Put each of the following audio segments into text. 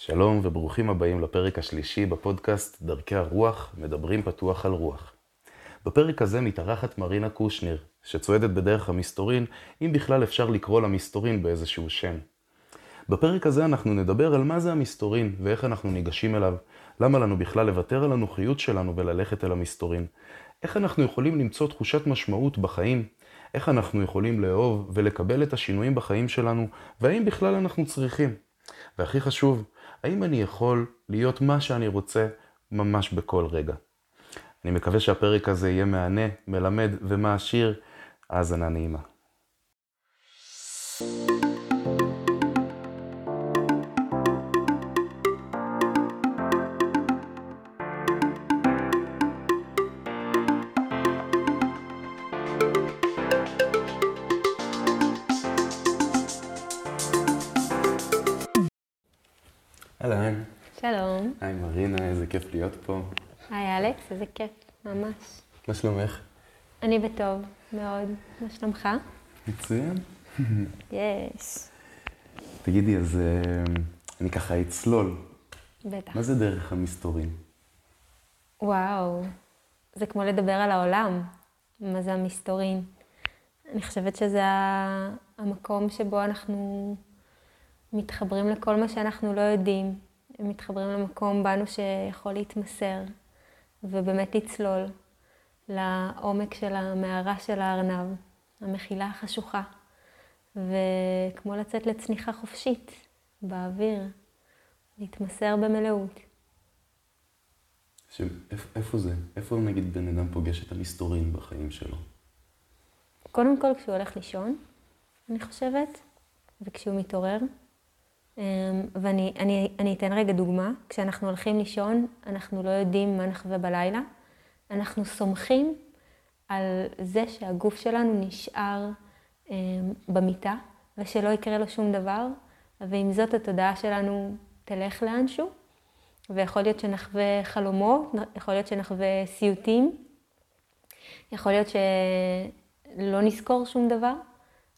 שלום וברוכים הבאים לפרק השלישי בפודקאסט דרכי הרוח, מדברים פתוח על רוח. בפרק הזה מתארחת מרינה קושניר, שצועדת בדרך המסתורין, אם בכלל אפשר לקרוא למסתורין באיזשהו שם. בפרק הזה אנחנו נדבר על מה זה המסתורין ואיך אנחנו ניגשים אליו, למה לנו בכלל לוותר על הנוחיות שלנו וללכת אל המסתורין, איך אנחנו יכולים למצוא תחושת משמעות בחיים, איך אנחנו יכולים לאהוב ולקבל את השינויים בחיים שלנו, והאם בכלל אנחנו צריכים. והכי חשוב, האם אני יכול להיות מה שאני רוצה ממש בכל רגע. אני מקווה שהפרק הזה יהיה מהנה, מלמד ומעשיר. האזנה נעימה. כיף להיות פה. היי אלכס, איזה כיף, ממש. מה שלומך? אני בטוב, מאוד. מה שלומך? מצוין. יש. תגידי, אז אה, אני ככה אצלול. בטח. מה זה דרך המסתורים? וואו, זה כמו לדבר על העולם. מה זה המסתורין? אני חושבת שזה המקום שבו אנחנו מתחברים לכל מה שאנחנו לא יודעים. מתחברים למקום בנו שיכול להתמסר, ובאמת לצלול לעומק של המערה של הארנב, המחילה החשוכה, וכמו לצאת לצניחה חופשית באוויר, להתמסר במלאות. ש... איפ- איפה זה? איפה נגיד בן אדם פוגש את המסתורים בחיים שלו? קודם כל כשהוא הולך לישון, אני חושבת, וכשהוא מתעורר. אמ, ואני אני, אני אתן רגע דוגמה. כשאנחנו הולכים לישון, אנחנו לא יודעים מה נחווה בלילה. אנחנו סומכים על זה שהגוף שלנו נשאר אמ, במיטה, ושלא יקרה לו שום דבר, ועם זאת התודעה שלנו תלך לאנשהו, ויכול להיות שנחווה חלומות, יכול להיות שנחווה סיוטים, יכול להיות שלא נזכור שום דבר,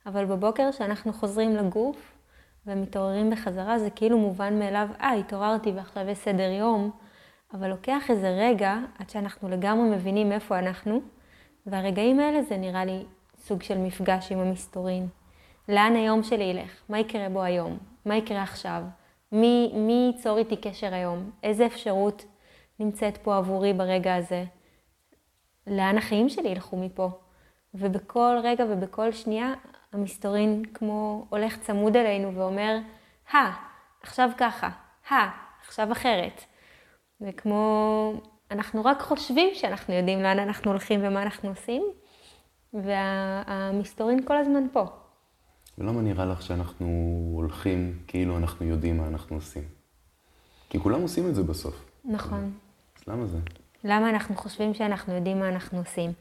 אבל בבוקר כשאנחנו חוזרים לגוף ומתעוררים בחזרה, זה כאילו מובן מאליו, אה, התעוררתי ועכשיו יש סדר יום, אבל לוקח איזה רגע עד שאנחנו לגמרי מבינים איפה אנחנו, והרגעים האלה זה נראה לי סוג של מפגש עם המסתורין. לאן היום שלי ילך? מה יקרה בו היום? מה יקרה עכשיו? מי, מי ייצור איתי קשר היום? איזה אפשרות נמצאת פה עבורי ברגע הזה? לאן החיים שלי ילכו מפה? ובכל רגע ובכל שנייה המסתורין כמו הולך צמוד אלינו ואומר, הא, עכשיו ככה, הא, עכשיו אחרת. וכמו, אנחנו רק חושבים שאנחנו יודעים לאן אנחנו הולכים ומה אנחנו עושים, והמסתורין כל הזמן פה. ולמה נראה לך שאנחנו הולכים כאילו אנחנו יודעים מה אנחנו עושים? כי כולם עושים את זה בסוף. נכון. אז למה זה? למה אנחנו חושבים שאנחנו יודעים מה אנחנו עושים?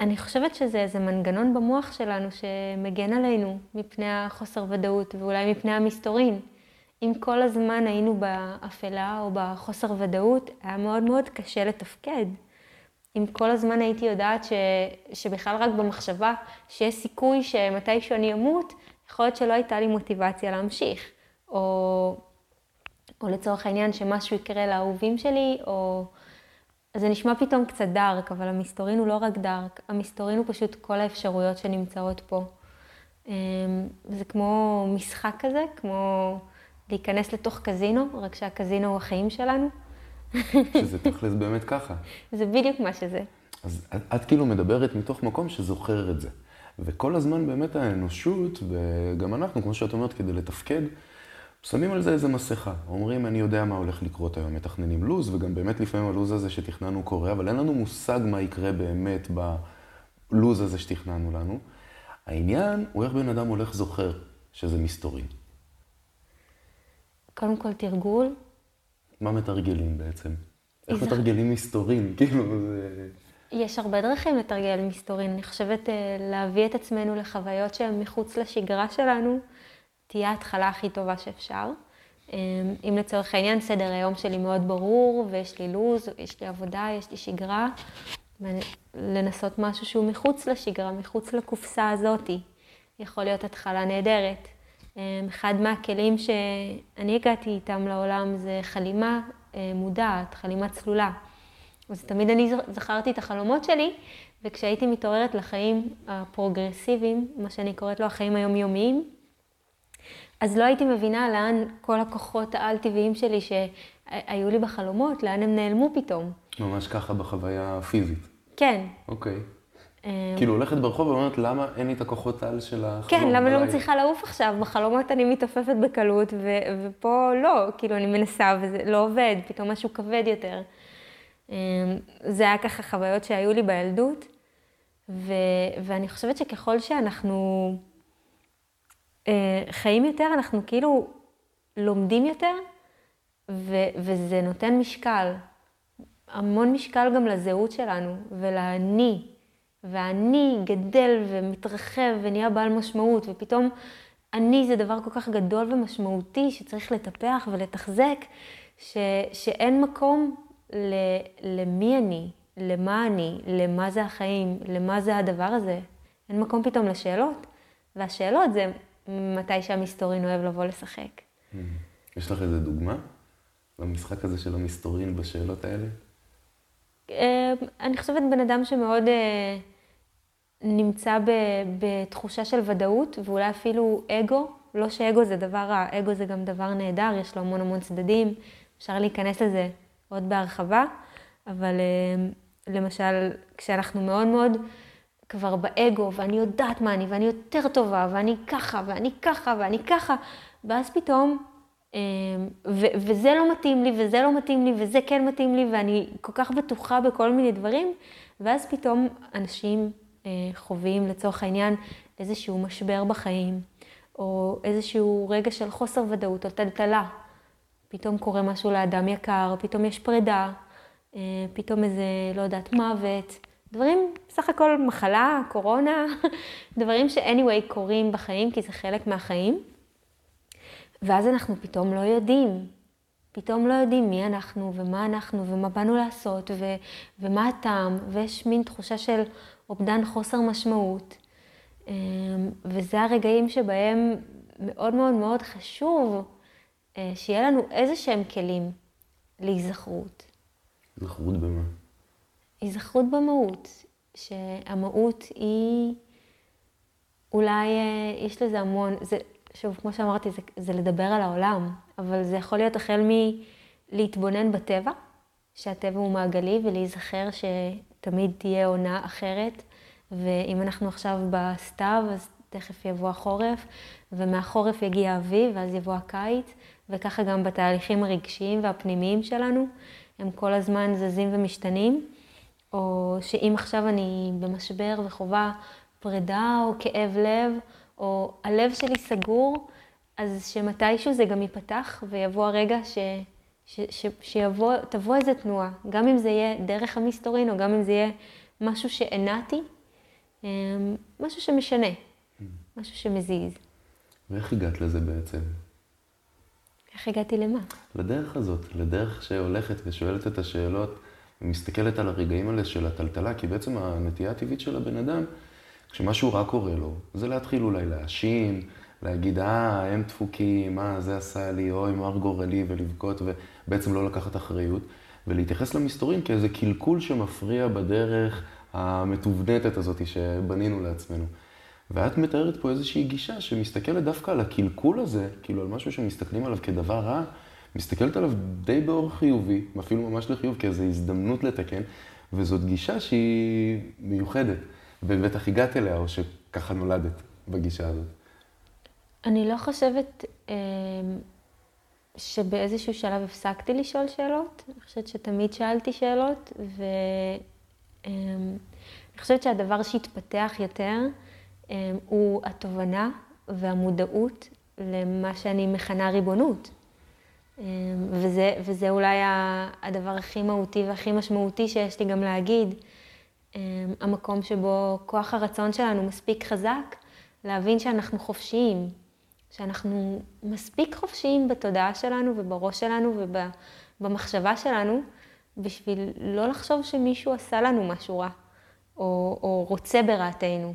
אני חושבת שזה איזה מנגנון במוח שלנו שמגן עלינו מפני החוסר ודאות ואולי מפני המסתורין. אם כל הזמן היינו באפלה או בחוסר ודאות, היה מאוד מאוד קשה לתפקד. אם כל הזמן הייתי יודעת ש, שבכלל רק במחשבה שיש סיכוי שמתישהו אני אמות, יכול להיות שלא הייתה לי מוטיבציה להמשיך. או, או לצורך העניין שמשהו יקרה לאהובים שלי, או... אז זה נשמע פתאום קצת דארק, אבל המסתורין הוא לא רק דארק, המסתורין הוא פשוט כל האפשרויות שנמצאות פה. אמ, זה כמו משחק כזה, כמו להיכנס לתוך קזינו, רק שהקזינו הוא החיים שלנו. שזה תכלס באמת ככה. זה בדיוק מה שזה. אז את, את כאילו מדברת מתוך מקום שזוכר את זה. וכל הזמן באמת האנושות, וגם אנחנו, כמו שאת אומרת, כדי לתפקד, שמים על זה איזה מסכה. אומרים, אני יודע מה הולך לקרות היום, מתכננים לו"ז, וגם באמת לפעמים הלו"ז הזה שתכננו קורה, אבל אין לנו מושג מה יקרה באמת בלו"ז הזה שתכננו לנו. העניין הוא איך בן אדם הולך זוכר שזה מסתורי. קודם כל תרגול, מה מתרגלים בעצם? איך איזה- מתרגלים מסתורים? כאילו, זה... יש הרבה דרכים לתרגל מסתורין. אני חושבת אה, להביא את עצמנו לחוויות שהן מחוץ לשגרה שלנו, תהיה ההתחלה הכי טובה שאפשר. אה, אם לצורך העניין סדר היום שלי מאוד ברור, ויש לי לו"ז, יש לי עבודה, יש לי שגרה, לנסות משהו שהוא מחוץ לשגרה, מחוץ לקופסה הזאתי. יכול להיות התחלה נהדרת. אחד מהכלים שאני הגעתי איתם לעולם זה חלימה מודעת, חלימה צלולה. אז תמיד אני זכרתי את החלומות שלי, וכשהייתי מתעוררת לחיים הפרוגרסיביים, מה שאני קוראת לו החיים היומיומיים, אז לא הייתי מבינה לאן כל הכוחות העל-טבעיים שלי שהיו לי בחלומות, לאן הם נעלמו פתאום. ממש ככה בחוויה הפיזית. כן. אוקיי. אמ, כאילו הולכת ברחוב ואומרת, למה אין לי את הכוחות על של החלום? כן, למה לא מצליחה לעוף עכשיו? בחלומות אני מתעופפת בקלות, ו- ופה לא, כאילו אני מנסה וזה לא עובד, פתאום משהו כבד יותר. אמ, זה היה ככה חוויות שהיו לי בילדות, ו- ואני חושבת שככל שאנחנו אה, חיים יותר, אנחנו כאילו לומדים יותר, ו- וזה נותן משקל, המון משקל גם לזהות שלנו ולאני. והאני גדל ומתרחב ונהיה בעל משמעות, ופתאום אני זה דבר כל כך גדול ומשמעותי שצריך לטפח ולתחזק, ש, שאין מקום ל, למי אני, למה אני, למה זה החיים, למה זה הדבר הזה. אין מקום פתאום לשאלות, והשאלות זה מתי שהמסתורין אוהב לבוא לשחק. Mm-hmm. יש לך איזה דוגמה במשחק הזה של המסתורין בשאלות האלה? אה, אני חושבת בן אדם שמאוד אה, נמצא בתחושה של ודאות, ואולי אפילו אגו. לא שאגו זה דבר רע, אגו זה גם דבר נהדר, יש לו המון המון צדדים, אפשר להיכנס לזה עוד בהרחבה, אבל אה, למשל, כשאנחנו מאוד מאוד כבר באגו, ואני יודעת מה אני, ואני יותר טובה, ואני ככה, ואני ככה, ואני ככה, ואז פתאום, אה, ו- וזה לא מתאים לי, וזה לא מתאים לי, וזה כן מתאים לי, ואני כל כך בטוחה בכל מיני דברים, ואז פתאום אנשים אה, חווים לצורך העניין איזשהו משבר בחיים, או איזשהו רגע של חוסר ודאות או טלטלה. פתאום קורה משהו לאדם יקר, פתאום יש פרידה, אה, פתאום איזה, לא יודעת, מוות. דברים, בסך הכל מחלה, קורונה, דברים ש-anyway קורים בחיים, כי זה חלק מהחיים. ואז אנחנו פתאום לא יודעים. פתאום לא יודעים מי אנחנו ומה אנחנו ומה באנו לעשות ו- ומה הטעם, ויש מין תחושה של אובדן חוסר משמעות. אמ, וזה הרגעים שבהם מאוד מאוד מאוד חשוב אה, שיהיה לנו איזה שהם כלים להיזכרות. היזכרות במה? היזכרות במהות, שהמהות היא, אולי אה, יש לזה המון, זה, שוב, כמו שאמרתי, זה, זה לדבר על העולם, אבל זה יכול להיות החל מלהתבונן בטבע, שהטבע הוא מעגלי, ולהיזכר שתמיד תהיה עונה אחרת, ואם אנחנו עכשיו בסתיו, אז תכף יבוא החורף, ומהחורף יגיע האביב, ואז יבוא הקיץ, וככה גם בתהליכים הרגשיים והפנימיים שלנו, הם כל הזמן זזים ומשתנים. או שאם עכשיו אני במשבר וחווה פרידה או כאב לב, או הלב שלי סגור, אז שמתישהו זה גם ייפתח ויבוא הרגע ש, ש, ש, שיבוא, תבוא איזה תנועה, גם אם זה יהיה דרך המסתורין או גם אם זה יהיה משהו שהנעתי, אמ, משהו שמשנה, משהו שמזיז. ואיך הגעת לזה בעצם? איך הגעתי למה? לדרך הזאת, לדרך שהולכת ושואלת את השאלות ומסתכלת על הרגעים האלה של הטלטלה, כי בעצם הנטייה הטבעית של הבן אדם, כשמשהו רע קורה לו, זה להתחיל אולי להאשים, להגיד, אה, הם דפוקים, מה, זה עשה לי, אוי, מר גורלי, ולבכות, ובעצם לא לקחת אחריות, ולהתייחס למסתורים כאיזה קלקול שמפריע בדרך המתובנתת הזאת שבנינו לעצמנו. ואת מתארת פה איזושהי גישה שמסתכלת דווקא על הקלקול הזה, כאילו על משהו שמסתכלים עליו כדבר רע, מסתכלת עליו די באור חיובי, אפילו ממש לחיוב, כאיזו הזדמנות לתקן, וזאת גישה שהיא מיוחדת, ובטח הגעת אליה, או שככה נולדת בגישה הזאת. אני לא חושבת אה, שבאיזשהו שלב הפסקתי לשאול שאלות. אני חושבת שתמיד שאלתי שאלות, ואני אה, חושבת שהדבר שהתפתח יותר אה, הוא התובנה והמודעות למה שאני מכנה ריבונות. אמ, וזה, וזה אולי הדבר הכי מהותי והכי משמעותי שיש לי גם להגיד. אמ, המקום שבו כוח הרצון שלנו מספיק חזק, להבין שאנחנו חופשיים, שאנחנו מספיק חופשיים בתודעה שלנו ובראש שלנו ובמחשבה שלנו, בשביל לא לחשוב שמישהו עשה לנו משהו רע, או, או רוצה ברעתנו.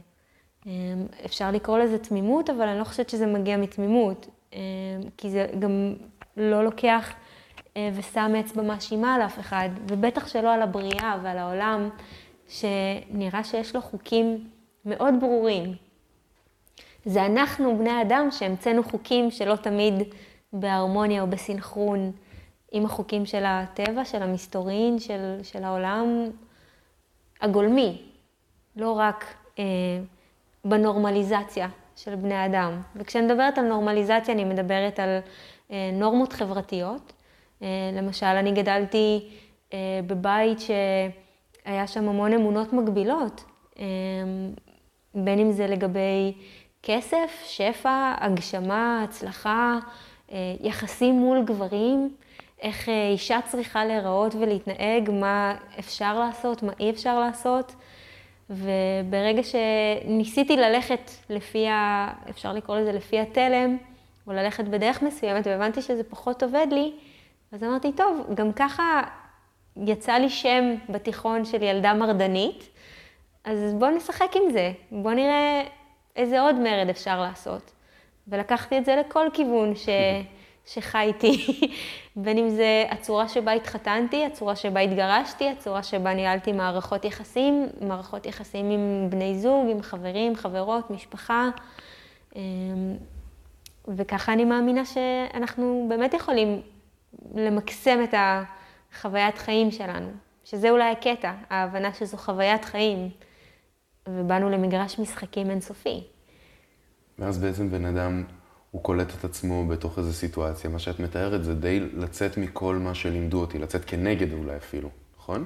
אפשר לקרוא לזה תמימות, אבל אני לא חושבת שזה מגיע מתמימות, כי זה גם לא לוקח ושם אצבע מאשימה על אף אחד, ובטח שלא על הבריאה ועל העולם, שנראה שיש לו חוקים מאוד ברורים. זה אנחנו, בני אדם, שהמצאנו חוקים שלא תמיד בהרמוניה או בסינכרון עם החוקים של הטבע, של המסתורין, של, של העולם הגולמי, לא רק אה, בנורמליזציה של בני אדם. וכשאני מדברת על נורמליזציה, אני מדברת על אה, נורמות חברתיות. אה, למשל, אני גדלתי אה, בבית שהיה שם המון אמונות מגבילות, אה, בין אם זה לגבי כסף, שפע, הגשמה, הצלחה, אה, יחסים מול גברים, איך אה, אישה צריכה להיראות ולהתנהג, מה אפשר לעשות, מה אי אפשר לעשות. וברגע שניסיתי ללכת לפי, ה... אפשר לקרוא לזה לפי התלם, או ללכת בדרך מסוימת, והבנתי שזה פחות עובד לי, אז אמרתי, טוב, גם ככה יצא לי שם בתיכון של ילדה מרדנית, אז בואו נשחק עם זה, בואו נראה איזה עוד מרד אפשר לעשות. ולקחתי את זה לכל כיוון ש... שחייתי, בין אם זה הצורה שבה התחתנתי, הצורה שבה התגרשתי, הצורה שבה ניהלתי מערכות יחסים, מערכות יחסים עם בני זוג, עם חברים, חברות, משפחה. וככה אני מאמינה שאנחנו באמת יכולים למקסם את החוויית חיים שלנו, שזה אולי הקטע, ההבנה שזו חוויית חיים, ובאנו למגרש משחקים אינסופי. ואז בעצם בן אדם הוא קולט את עצמו בתוך איזו סיטואציה. מה שאת מתארת זה די לצאת מכל מה שלימדו אותי, לצאת כנגד אולי אפילו, נכון?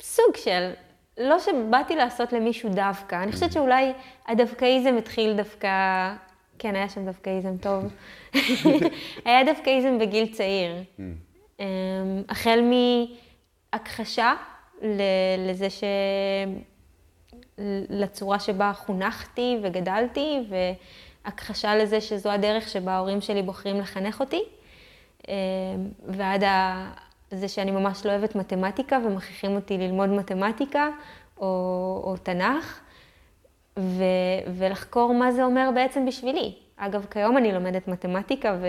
סוג של, לא שבאתי לעשות למישהו דווקא. אני חושבת שאולי הדווקאיזם התחיל דווקא, כן, היה שם דווקאיזם טוב. היה דווקאיזם בגיל צעיר. Mm. אמ, החל מהכחשה לזה ש... לצורה שבה חונכתי וגדלתי, הכחשה לזה שזו הדרך שבה ההורים שלי בוחרים לחנך אותי, אה, ועד זה שאני ממש לא אוהבת מתמטיקה ומכריחים אותי ללמוד מתמטיקה או, או תנ"ך, ו, ולחקור מה זה אומר בעצם בשבילי. אגב, כיום אני לומדת מתמטיקה ו,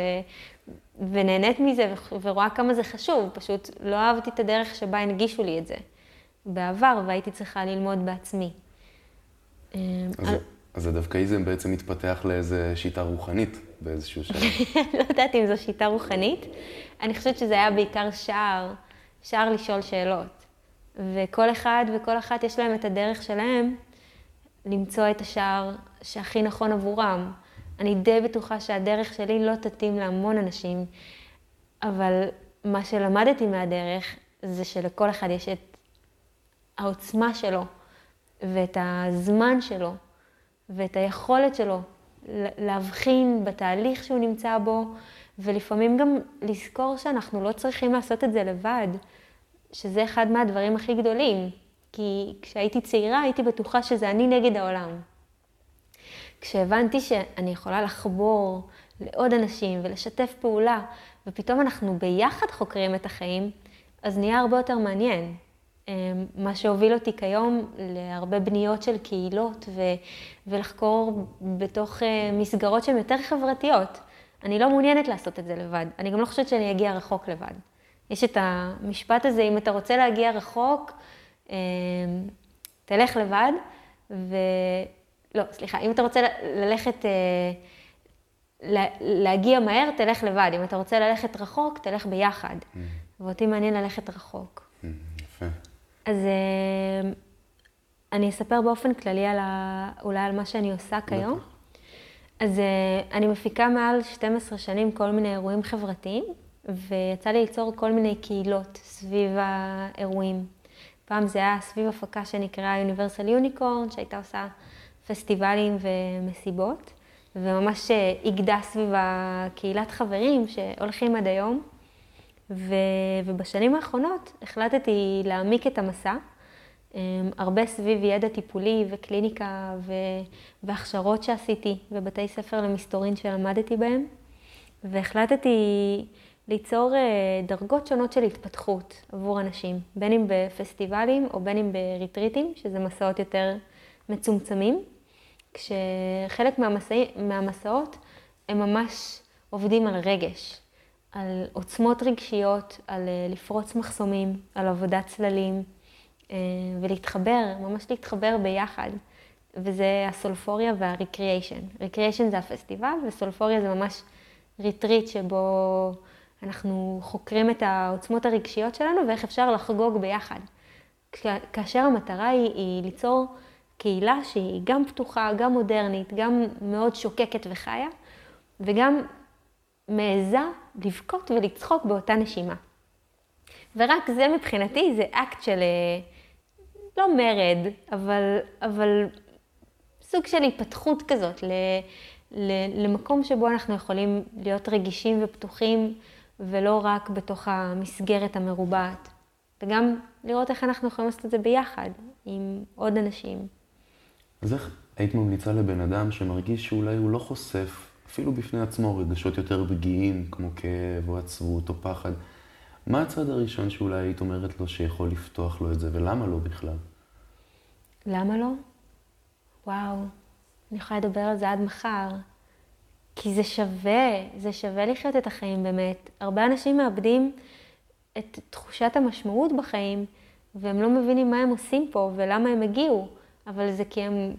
ונהנית מזה ורואה כמה זה חשוב, פשוט לא אהבתי את הדרך שבה הנגישו לי את זה בעבר והייתי צריכה ללמוד בעצמי. אה, אז... אז הדווקאיזם בעצם מתפתח לאיזה שיטה רוחנית באיזשהו שלב. לא יודעת אם זו שיטה רוחנית. אני חושבת שזה היה בעיקר שער, שער לשאול שאלות. וכל אחד וכל אחת יש להם את הדרך שלהם למצוא את השער שהכי נכון עבורם. אני די בטוחה שהדרך שלי לא תתאים להמון אנשים, אבל מה שלמדתי מהדרך זה שלכל אחד יש את העוצמה שלו ואת הזמן שלו. ואת היכולת שלו להבחין בתהליך שהוא נמצא בו, ולפעמים גם לזכור שאנחנו לא צריכים לעשות את זה לבד, שזה אחד מהדברים הכי גדולים. כי כשהייתי צעירה הייתי בטוחה שזה אני נגד העולם. כשהבנתי שאני יכולה לחבור לעוד אנשים ולשתף פעולה, ופתאום אנחנו ביחד חוקרים את החיים, אז נהיה הרבה יותר מעניין. אמ, מה שהוביל אותי כיום להרבה בניות של קהילות ו, ולחקור בתוך אה, מסגרות שהן יותר חברתיות. אני לא מעוניינת לעשות את זה לבד, אני גם לא חושבת שאני אגיע רחוק לבד. יש את המשפט הזה, אם אתה רוצה להגיע רחוק, תלך לבד, ו... לא, סליחה, אם אתה רוצה ללכת, אה, להגיע מהר, תלך לבד. אם אתה רוצה ללכת רחוק, תלך ביחד. Mm. ואותי מעניין ללכת רחוק. Mm, יפה. אז אה, אני אספר באופן כללי על ה... אולי על מה שאני עושה כיום. אז אה, אני מפיקה מעל 12 שנים כל מיני אירועים חברתיים, ויצא לי ליצור כל מיני קהילות סביב האירועים. פעם זה היה סביב הפקה שנקראה Universal Unicorn, שהייתה עושה פסטיבלים ומסיבות, וממש איגדה אה, סביב הקהילת חברים שהולכים עד היום. ו, ובשנים האחרונות החלטתי להעמיק את המסע, אמ, הרבה סביב ידע טיפולי וקליניקה ו, והכשרות שעשיתי בבתי ספר למסתורין שלמדתי בהם, והחלטתי ליצור אה, דרגות שונות של התפתחות עבור אנשים, בין אם בפסטיבלים או בין אם בריטריטים, שזה מסעות יותר מצומצמים, כשחלק מהמסע... מהמסעות הם ממש עובדים על רגש, על עוצמות רגשיות, על אה, לפרוץ מחסומים, על עבודת צללים אה, ולהתחבר, ממש להתחבר ביחד. וזה ה Soulphoria וה Recreation. Recreation זה הפסטיבל ו Soulphoria זה ממש retreat שבו אנחנו חוקרים את העוצמות הרגשיות שלנו ואיך אפשר לחגוג ביחד. כאשר המטרה היא, היא ליצור קהילה שהיא גם פתוחה, גם מודרנית, גם מאוד שוקקת וחיה, וגם מעיזה לבכות ולצחוק באותה נשימה. ורק זה מבחינתי זה אקט של, אה, לא מרד, אבל, אבל סוג של היפתחות כזאת ל, ל, למקום שבו אנחנו יכולים להיות רגישים ופתוחים, ולא רק בתוך המסגרת המרובעת. וגם לראות איך אנחנו יכולים לעשות את זה ביחד, עם עוד אנשים. אז איך היית ממליצה לבן אדם שמרגיש שאולי הוא לא חושף, אפילו בפני עצמו, רגשות יותר פגיעים, כמו כאב או עצבות או פחד? מה הצעד הראשון שאולי היית אומרת לו שיכול לפתוח לו את זה, ולמה לא בכלל? למה לא? וואו, אני יכולה לדבר על זה עד מחר. כי זה שווה, זה שווה לחיות את החיים באמת. הרבה אנשים מאבדים את תחושת המשמעות בחיים, והם לא מבינים מה הם עושים פה ולמה הם הגיעו, אבל זה כי הם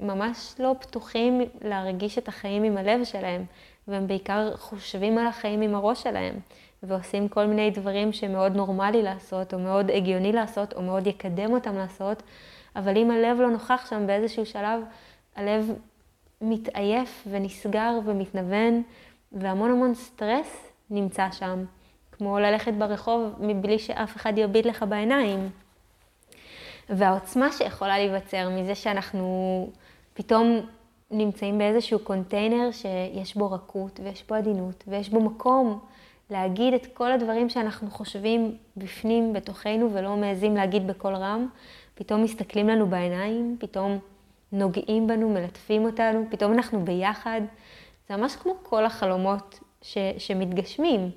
ממש לא פתוחים להרגיש את החיים עם הלב שלהם, והם בעיקר חושבים על החיים עם הראש שלהם, ועושים כל מיני דברים שמאוד נורמלי לעשות, או מאוד הגיוני לעשות, או מאוד יקדם אותם לעשות, אבל אם הלב לא נוכח שם באיזשהו שלב, הלב מתעייף ונסגר ומתנוון, והמון המון סטרס נמצא שם, כמו ללכת ברחוב מבלי שאף אחד יביט לך בעיניים. והעוצמה שיכולה להיווצר מזה שאנחנו פתאום נמצאים באיזשהו קונטיינר שיש בו רכות ויש בו עדינות ויש בו מקום להגיד את כל הדברים שאנחנו חושבים בפנים, בתוכנו, ולא מעזים להגיד בקול רם, פתאום מסתכלים לנו בעיניים, פתאום נוגעים בנו, מלטפים אותנו, פתאום אנחנו ביחד. זה ממש כמו כל החלומות ש, שמתגשמים.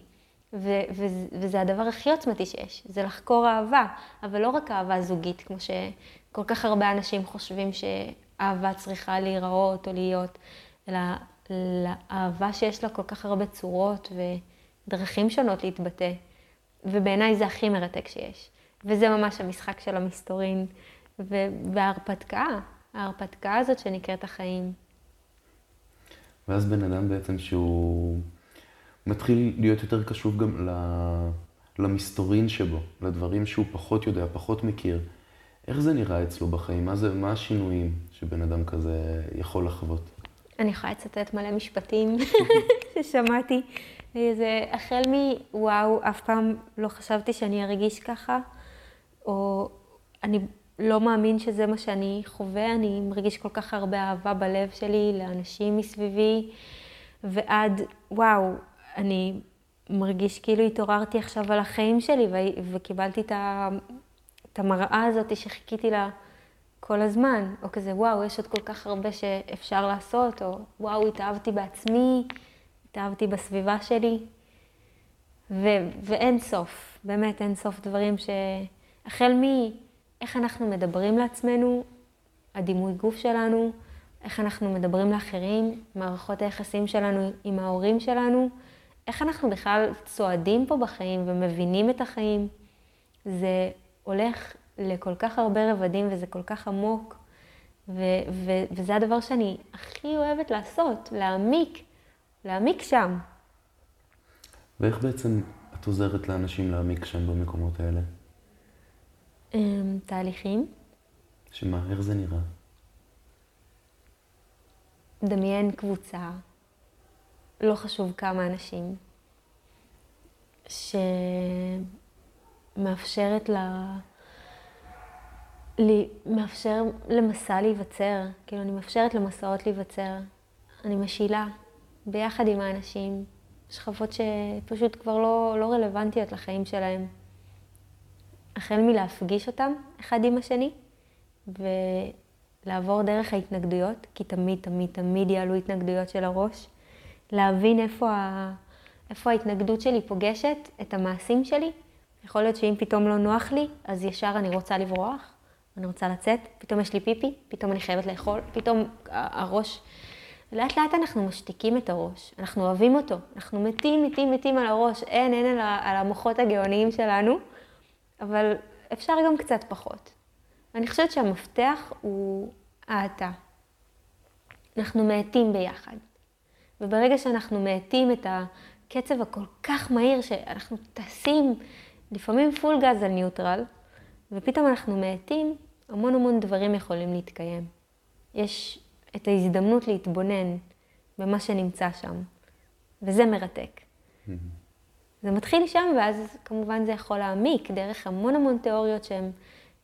ו, ו, וזה הדבר הכי עוצמתי שיש, זה לחקור אהבה, אבל לא רק אהבה זוגית, כמו שכל כך הרבה אנשים חושבים שאהבה צריכה להיראות או להיות, אלא לאהבה שיש לה כל כך הרבה צורות ודרכים שונות להתבטא. ובעיניי זה הכי מרתק שיש. וזה ממש המשחק של המסתורין וההרפתקה, ההרפתקה הזאת שנקראת החיים. ואז בן אדם בעצם שהוא מתחיל להיות יותר קשוב גם למסתורין שבו, לדברים שהוא פחות יודע, פחות מכיר. איך זה נראה אצלו בחיים? מה, זה, מה השינויים שבן אדם כזה יכול לחוות? אני יכולה לצטט מלא משפטים ששמעתי. זה החל מוואו, אף פעם לא חשבתי שאני ארגיש ככה, או אני לא מאמין שזה מה שאני חווה, אני מרגיש כל כך הרבה אהבה בלב שלי לאנשים מסביבי, ועד, וואו, אני מרגיש כאילו התעוררתי עכשיו על החיים שלי וקיבלתי את, ה... את המראה הזאת שחיכיתי לה כל הזמן, או כזה, וואו, יש עוד כל כך הרבה שאפשר לעשות, או וואו, התאהבתי בעצמי, התאהבתי בסביבה שלי, ו... ואין סוף, באמת אין סוף דברים שהחל מ... איך אנחנו מדברים לעצמנו, הדימוי גוף שלנו, איך אנחנו מדברים לאחרים, מערכות היחסים שלנו עם ההורים שלנו, איך אנחנו בכלל צועדים פה בחיים ומבינים את החיים. זה הולך לכל כך הרבה רבדים וזה כל כך עמוק, ו- ו- וזה הדבר שאני הכי אוהבת לעשות, להעמיק, להעמיק שם. ואיך בעצם את עוזרת לאנשים להעמיק שם במקומות האלה? אמ, תהליכים. שמה, איך זה נראה? דמיין קבוצה, לא חשוב כמה אנשים, שמאפשרת לה... לי, מאפשר למסע להיווצר, כאילו אני מאפשרת למסעות להיווצר. אני משילה ביחד עם האנשים, שכבות שפשוט כבר לא, לא רלוונטיות לחיים שלהם. החל מלהפגיש אותם אחד עם השני, ולעבור דרך ההתנגדויות, כי תמיד, תמיד, תמיד יעלו התנגדויות של הראש, להבין איפה, ה... איפה ההתנגדות שלי פוגשת את המעשים שלי. יכול להיות שאם פתאום לא נוח לי, אז ישר אני רוצה לברוח, אני רוצה לצאת, פתאום יש לי פיפי, פתאום אני חייבת לאכול, פתאום הראש... לאט לאט אנחנו משתיקים את הראש, אנחנו אוהבים אותו, אנחנו מתים, מתים, מתים על הראש, אין, אין על, על המוחות הגאוניים שלנו, אבל אפשר גם קצת פחות. אני חושבת שהמפתח הוא האטה. אנחנו מאטים ביחד. וברגע שאנחנו מאטים את הקצב הכל כך מהיר, שאנחנו טסים לפעמים פול גז על ניוטרל, ופתאום אנחנו מאטים, המון המון דברים יכולים להתקיים. יש את ההזדמנות להתבונן במה שנמצא שם, וזה מרתק. Mm-hmm. זה מתחיל שם, ואז כמובן זה יכול להעמיק דרך המון המון תיאוריות שהן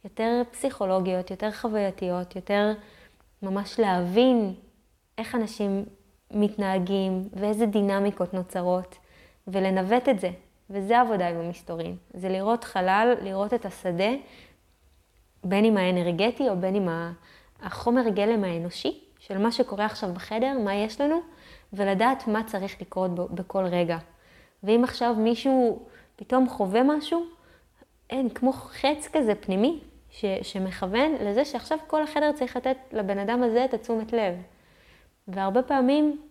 יותר פסיכולוגיות, יותר חווייתיות, יותר ממש להבין איך אנשים מתנהגים ואיזה דינמיקות נוצרות, ולנווט את זה. וזה עבודה עם המסתורים. זה לראות חלל, לראות את השדה, בין אם האנרגטי או בין אם החומר גלם האנושי, של מה שקורה עכשיו בחדר, מה יש לנו, ולדעת מה צריך לקרות בכל רגע. ואם עכשיו מישהו פתאום חווה משהו, אין, כמו חץ כזה פנימי, ש, שמכוון לזה שעכשיו כל החדר צריך לתת לבן אדם הזה את התשומת לב. והרבה פעמים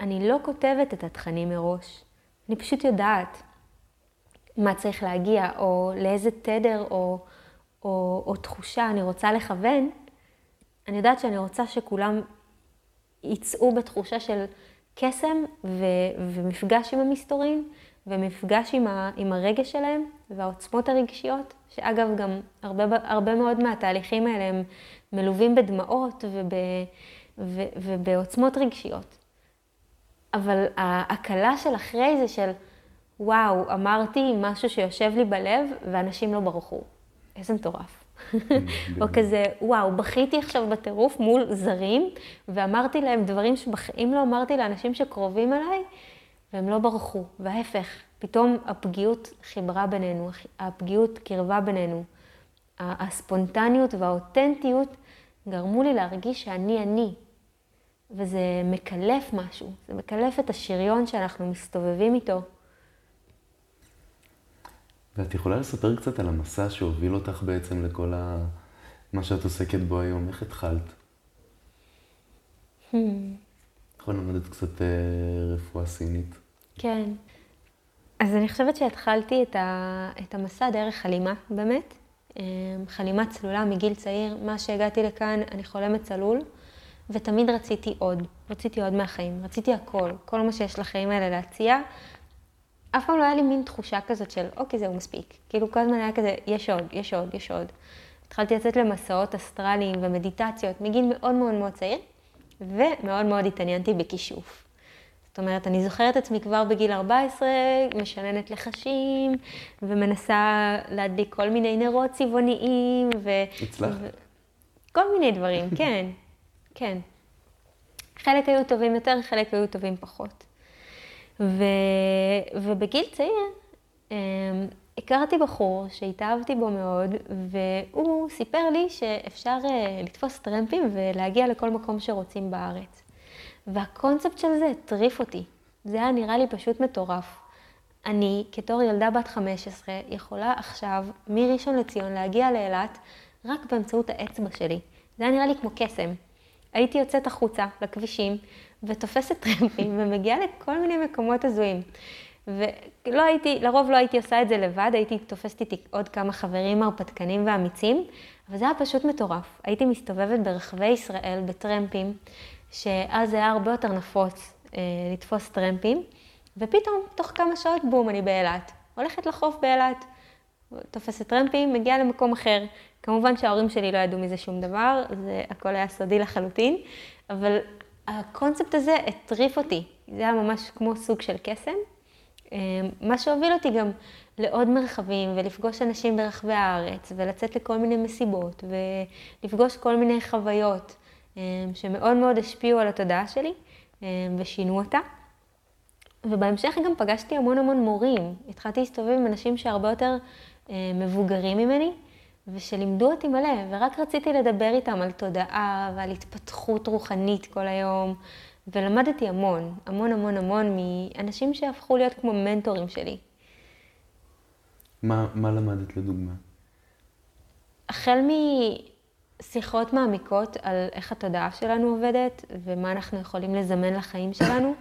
אני לא כותבת את התכנים מראש, אני פשוט יודעת מה צריך להגיע, או לאיזה תדר או, או, או תחושה אני רוצה לכוון. אני יודעת שאני רוצה שכולם יצאו בתחושה של קסם ו, ומפגש עם המסתורים, ומפגש עם, ה, עם הרגש שלהם והעוצמות הרגשיות, שאגב, גם הרבה, הרבה מאוד מהתהליכים האלה הם מלווים בדמעות וב, ו, ובעוצמות רגשיות. אבל ההקלה של אחרי זה של, וואו, אמרתי משהו שיושב לי בלב ואנשים לא ברחו. איזה מטורף. או כזה, וואו, בכיתי עכשיו בטירוף מול זרים, ואמרתי להם דברים שבחיים לא אמרתי לאנשים שקרובים אליי, והם לא ברחו. וההפך, פתאום הפגיעות חיברה בינינו, הפגיעות קרבה בינינו. הספונטניות והאותנטיות גרמו לי להרגיש שאני אני. וזה מקלף משהו, זה מקלף את השריון שאנחנו מסתובבים איתו. ואת יכולה לספר קצת על המסע שהוביל אותך בעצם לכל ה... מה שאת עוסקת בו היום, איך התחלת? Hmm. יכול ללמדת קצת אה, רפואה סינית. כן. אז אני חושבת שהתחלתי את, ה... את המסע דרך חלימה, באמת. אה, חלימה צלולה מגיל צעיר. מה שהגעתי לכאן, אני חולמת צלול, ותמיד רציתי עוד. רציתי עוד מהחיים. רציתי הכל. כל מה שיש לחיים האלה להציע. אף פעם לא היה לי מין תחושה כזאת של, אוקיי, זהו מספיק. כאילו כל הזמן היה כזה, יש עוד, יש עוד, יש עוד. התחלתי לצאת למסעות אסטרליים ומדיטציות מגיל מאוד מאוד מאוד צעיר, ומאוד מאוד התעניינתי בכישוף. זאת אומרת, אני זוכרת עצמי כבר בגיל 14, משננת לחשים, ומנסה להדליק כל מיני נרות צבעוניים, ו... הצלחת? ו... כל מיני דברים, כן, כן. חלק היו טובים יותר, חלק היו טובים פחות. ו... ובגיל צעיר אמ, הכרתי בחור שהתאהבתי בו מאוד, והוא סיפר לי שאפשר אה, לתפוס טרמפים ולהגיע לכל מקום שרוצים בארץ. והקונספט של זה הטריף אותי. זה היה נראה לי פשוט מטורף. אני, כתור ילדה בת 15, יכולה עכשיו מראשון לציון להגיע לאילת רק באמצעות האצבע שלי. זה היה נראה לי כמו קסם. הייתי יוצאת החוצה לכבישים ותופסת טרמפים ומגיעה לכל מיני מקומות הזויים. ולא הייתי, לרוב לא הייתי עושה את זה לבד, הייתי תופסת איתי עוד כמה חברים הרפתקנים ואמיצים, אבל זה היה פשוט מטורף. הייתי מסתובבת ברחבי ישראל בטרמפים, שאז היה הרבה יותר נפוץ אה, לתפוס טרמפים, ופתאום, תוך כמה שעות, בום, אני באילת. הולכת לחוף באילת, תופסת טרמפים, מגיעה למקום אחר. כמובן שההורים שלי לא ידעו מזה שום דבר, זה הכל היה סודי לחלוטין, אבל הקונספט הזה הטריף אותי. זה היה ממש כמו סוג של קסם. אה, מה שהוביל אותי גם לעוד מרחבים ולפגוש אנשים ברחבי הארץ ולצאת לכל מיני מסיבות ולפגוש כל מיני חוויות אה, שמאוד מאוד השפיעו על התודעה שלי אה, ושינו אותה. ובהמשך גם פגשתי המון המון מורים. התחלתי להסתובב עם אנשים שהרבה יותר מבוגרים ממני, ושלימדו אותי מלא, ורק רציתי לדבר איתם על תודעה ועל התפתחות רוחנית כל היום, ולמדתי המון, המון המון המון מאנשים שהפכו להיות כמו מנטורים שלי. מה, מה למדת לדוגמה? החל משיחות מעמיקות על איך התודעה שלנו עובדת ומה אנחנו יכולים לזמן לחיים שלנו,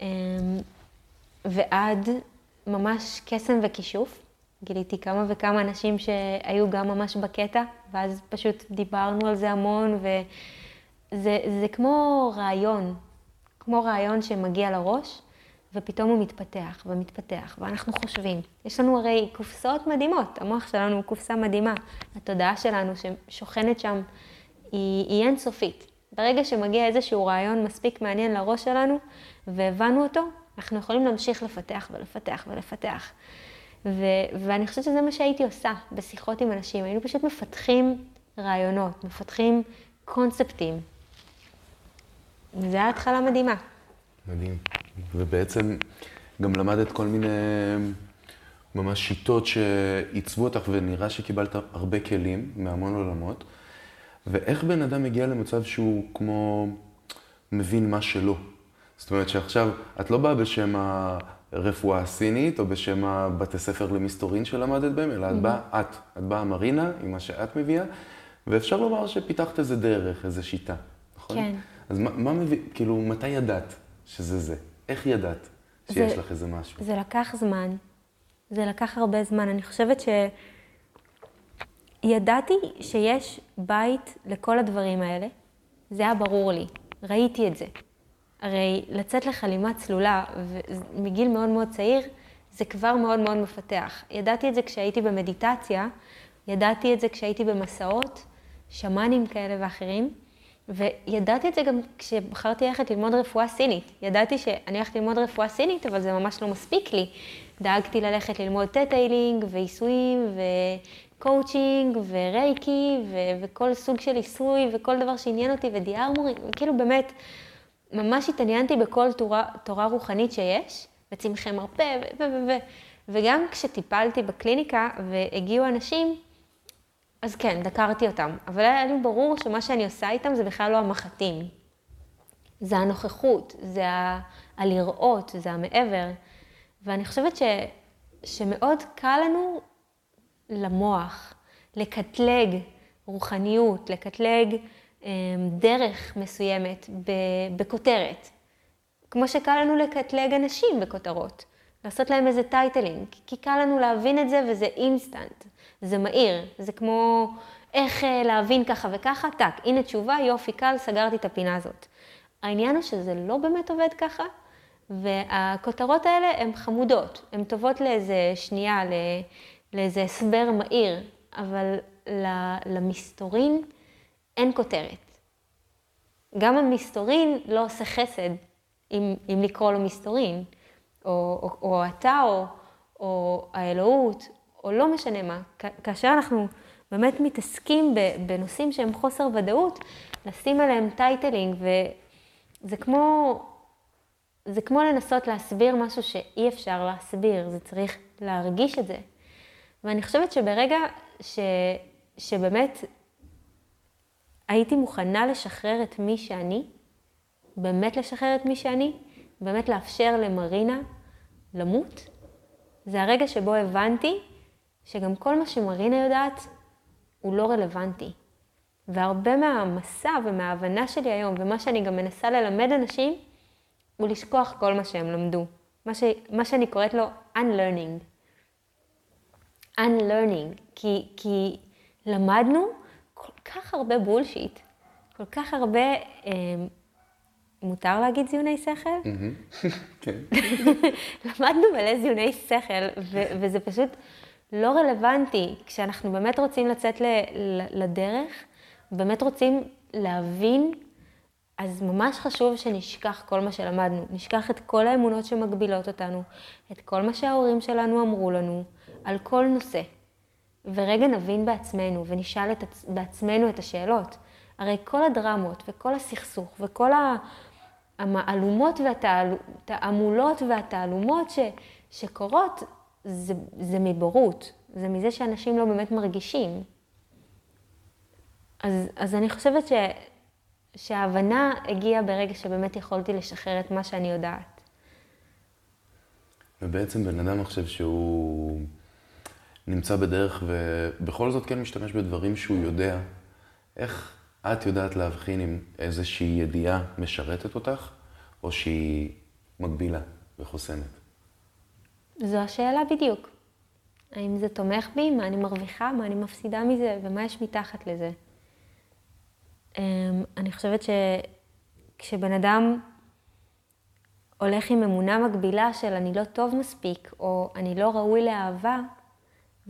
אמ, ועד ממש קסם וכישוף. גיליתי כמה וכמה אנשים שהיו גם ממש בקטע, ואז פשוט דיברנו על זה המון, וזה כמו רעיון, כמו רעיון שמגיע לראש, ופתאום הוא מתפתח ומתפתח, ואנחנו חושבים. יש לנו הרי קופסאות מדהימות, המוח שלנו הוא קופסה מדהימה. התודעה שלנו ששוכנת שם היא, היא אינסופית. ברגע שמגיע איזשהו רעיון מספיק מעניין לראש שלנו, והבנו אותו, אנחנו יכולים להמשיך לפתח ולפתח ולפתח. ו- ואני חושבת שזה מה שהייתי עושה בשיחות עם אנשים. היינו פשוט מפתחים רעיונות, מפתחים קונספטים. וזו הייתה התחלה מדהימה. מדהים. ובעצם גם למדת כל מיני ממש שיטות שעיצבו אותך, ונראה שקיבלת הרבה כלים מהמון עולמות. ואיך בן אדם מגיע למצב שהוא כמו מבין מה שלא? זאת אומרת שעכשיו, את לא באה בשם הרפואה הסינית, או בשם הבתי ספר למסתורין שלמדת בהם, אלא את mm-hmm. באה את. את באה מרינה, עם מה שאת מביאה, ואפשר לומר שפיתחת איזה דרך, איזה שיטה, נכון? כן. אז מה, מה מביא, כאילו, מתי ידעת שזה זה? איך ידעת שיש זה, לך איזה משהו? זה לקח זמן. זה לקח הרבה זמן. אני חושבת שידעתי שיש בית לכל הדברים האלה. זה היה ברור לי. ראיתי את זה. הרי לצאת לחלימה צלולה מגיל מאוד מאוד צעיר, זה כבר מאוד מאוד מפתח. ידעתי את זה כשהייתי במדיטציה, ידעתי את זה כשהייתי במסעות, שמאנים כאלה ואחרים, וידעתי את זה גם כשבחרתי ללכת ללמוד רפואה סינית. ידעתי שאני הולכת ללמוד רפואה סינית, אבל זה ממש לא מספיק לי. דאגתי ללכת ללמוד theta healing ועיסויים וקואוצ'ינג ורייקי ו- וכל סוג של עיסוי וכל דבר שעניין אותי ודיארמורי, כאילו באמת, ממש התעניינתי בכל תורה, תורה רוחנית שיש, וצמחי מרפא ו... ו... ו... וגם כשטיפלתי בקליניקה והגיעו אנשים, אז כן, דקרתי אותם. אבל היה לי ברור שמה שאני עושה איתם זה בכלל לא המחטים. זה הנוכחות, זה ה... הלראות, זה המעבר. ואני חושבת ש... שמאוד קל לנו למוח לקטלג רוחניות, לקטלג דרך מסוימת בכותרת. כמו שקל לנו לקטלג אנשים בכותרות, לעשות להם איזה titling, כי קל לנו להבין את זה וזה אינסטנט, זה מהיר, זה כמו איך אה, להבין ככה וככה, טאק, הנה תשובה, יופי, קל, סגרתי את הפינה הזאת. העניין הוא שזה לא באמת עובד ככה, והכותרות האלה הן חמודות, הן טובות לאיזה שנייה, לאיזה הסבר מהיר, אבל למסתורין, אין כותרת. גם המסתורין לא עושה חסד אם, אם לקרוא לו מסתורין, או, או, או אתה, או, או האלוהות, או לא משנה מה. כאשר אנחנו באמת מתעסקים בנושאים שהם חוסר ודאות, לשים עליהם titling, וזה כמו, זה כמו לנסות להסביר משהו שאי אפשר להסביר, זה צריך להרגיש את זה. ואני חושבת שברגע ש, שבאמת הייתי מוכנה לשחרר את מי שאני, באמת לשחרר את מי שאני, באמת לאפשר למרינה למות. זה הרגע שבו הבנתי שגם כל מה שמרינה יודעת הוא לא רלוונטי. והרבה מהמסע ומההבנה שלי היום, ומה שאני גם מנסה ללמד אנשים, הוא לשכוח כל מה שהם למדו. מה, ש, מה שאני קוראת לו unlearning. unlearning, כי, כי למדנו כל כך הרבה בולשיט, כל כך הרבה, אה, מותר להגיד זיוני שכל? כן. למדנו מלא זיוני שכל, ו- וזה פשוט לא רלוונטי. כשאנחנו באמת רוצים לצאת ל- לדרך, באמת רוצים להבין, אז ממש חשוב שנשכח כל מה שלמדנו. נשכח את כל האמונות שמגבילות אותנו, את כל מה שההורים שלנו אמרו לנו, על כל נושא. ורגע נבין בעצמנו ונשאל את, בעצמנו את השאלות. הרי כל הדרמות וכל הסכסוך וכל המהלומות והתעמולות והתעלומות ש, שקורות, זה, זה מבורות, זה מזה שאנשים לא באמת מרגישים. אז, אז אני חושבת ש, שההבנה הגיעה ברגע שבאמת יכולתי לשחרר את מה שאני יודעת. ובעצם בן אדם, חושב שהוא... נמצא בדרך ובכל זאת כן משתמש בדברים שהוא יודע, איך את יודעת להבחין אם איזושהי ידיעה משרתת אותך, או שהיא מגבילה וחוסמת? זו השאלה בדיוק. האם זה תומך בי, מה אני מרוויחה, מה אני מפסידה מזה, ומה יש מתחת לזה. אמ, אני חושבת שכשבן אדם הולך עם אמונה מגבילה של אני לא טוב מספיק, או אני לא ראוי לאהבה,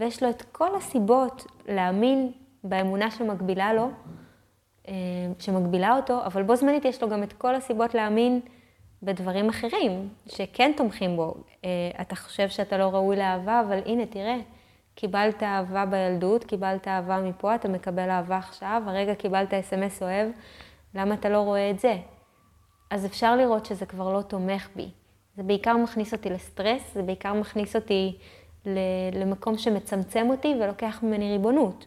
ויש לו את כל הסיבות להאמין באמונה שמגבילה לו, אמ, שמגבילה אותו, אבל בו זמנית יש לו גם את כל הסיבות להאמין בדברים אחרים שכן תומכים בו. אה, אתה חושב שאתה לא ראוי לאהבה, אבל הנה, תראה, קיבלת אהבה בילדות, קיבלת אהבה מפה, אתה מקבל אהבה עכשיו, הרגע קיבלת אס.אם.אס אוהב, למה אתה לא רואה את זה? אז אפשר לראות שזה כבר לא תומך בי. זה בעיקר מכניס אותי לסטרס, זה בעיקר מכניס אותי למקום שמצמצם אותי ולוקח ממני ריבונות.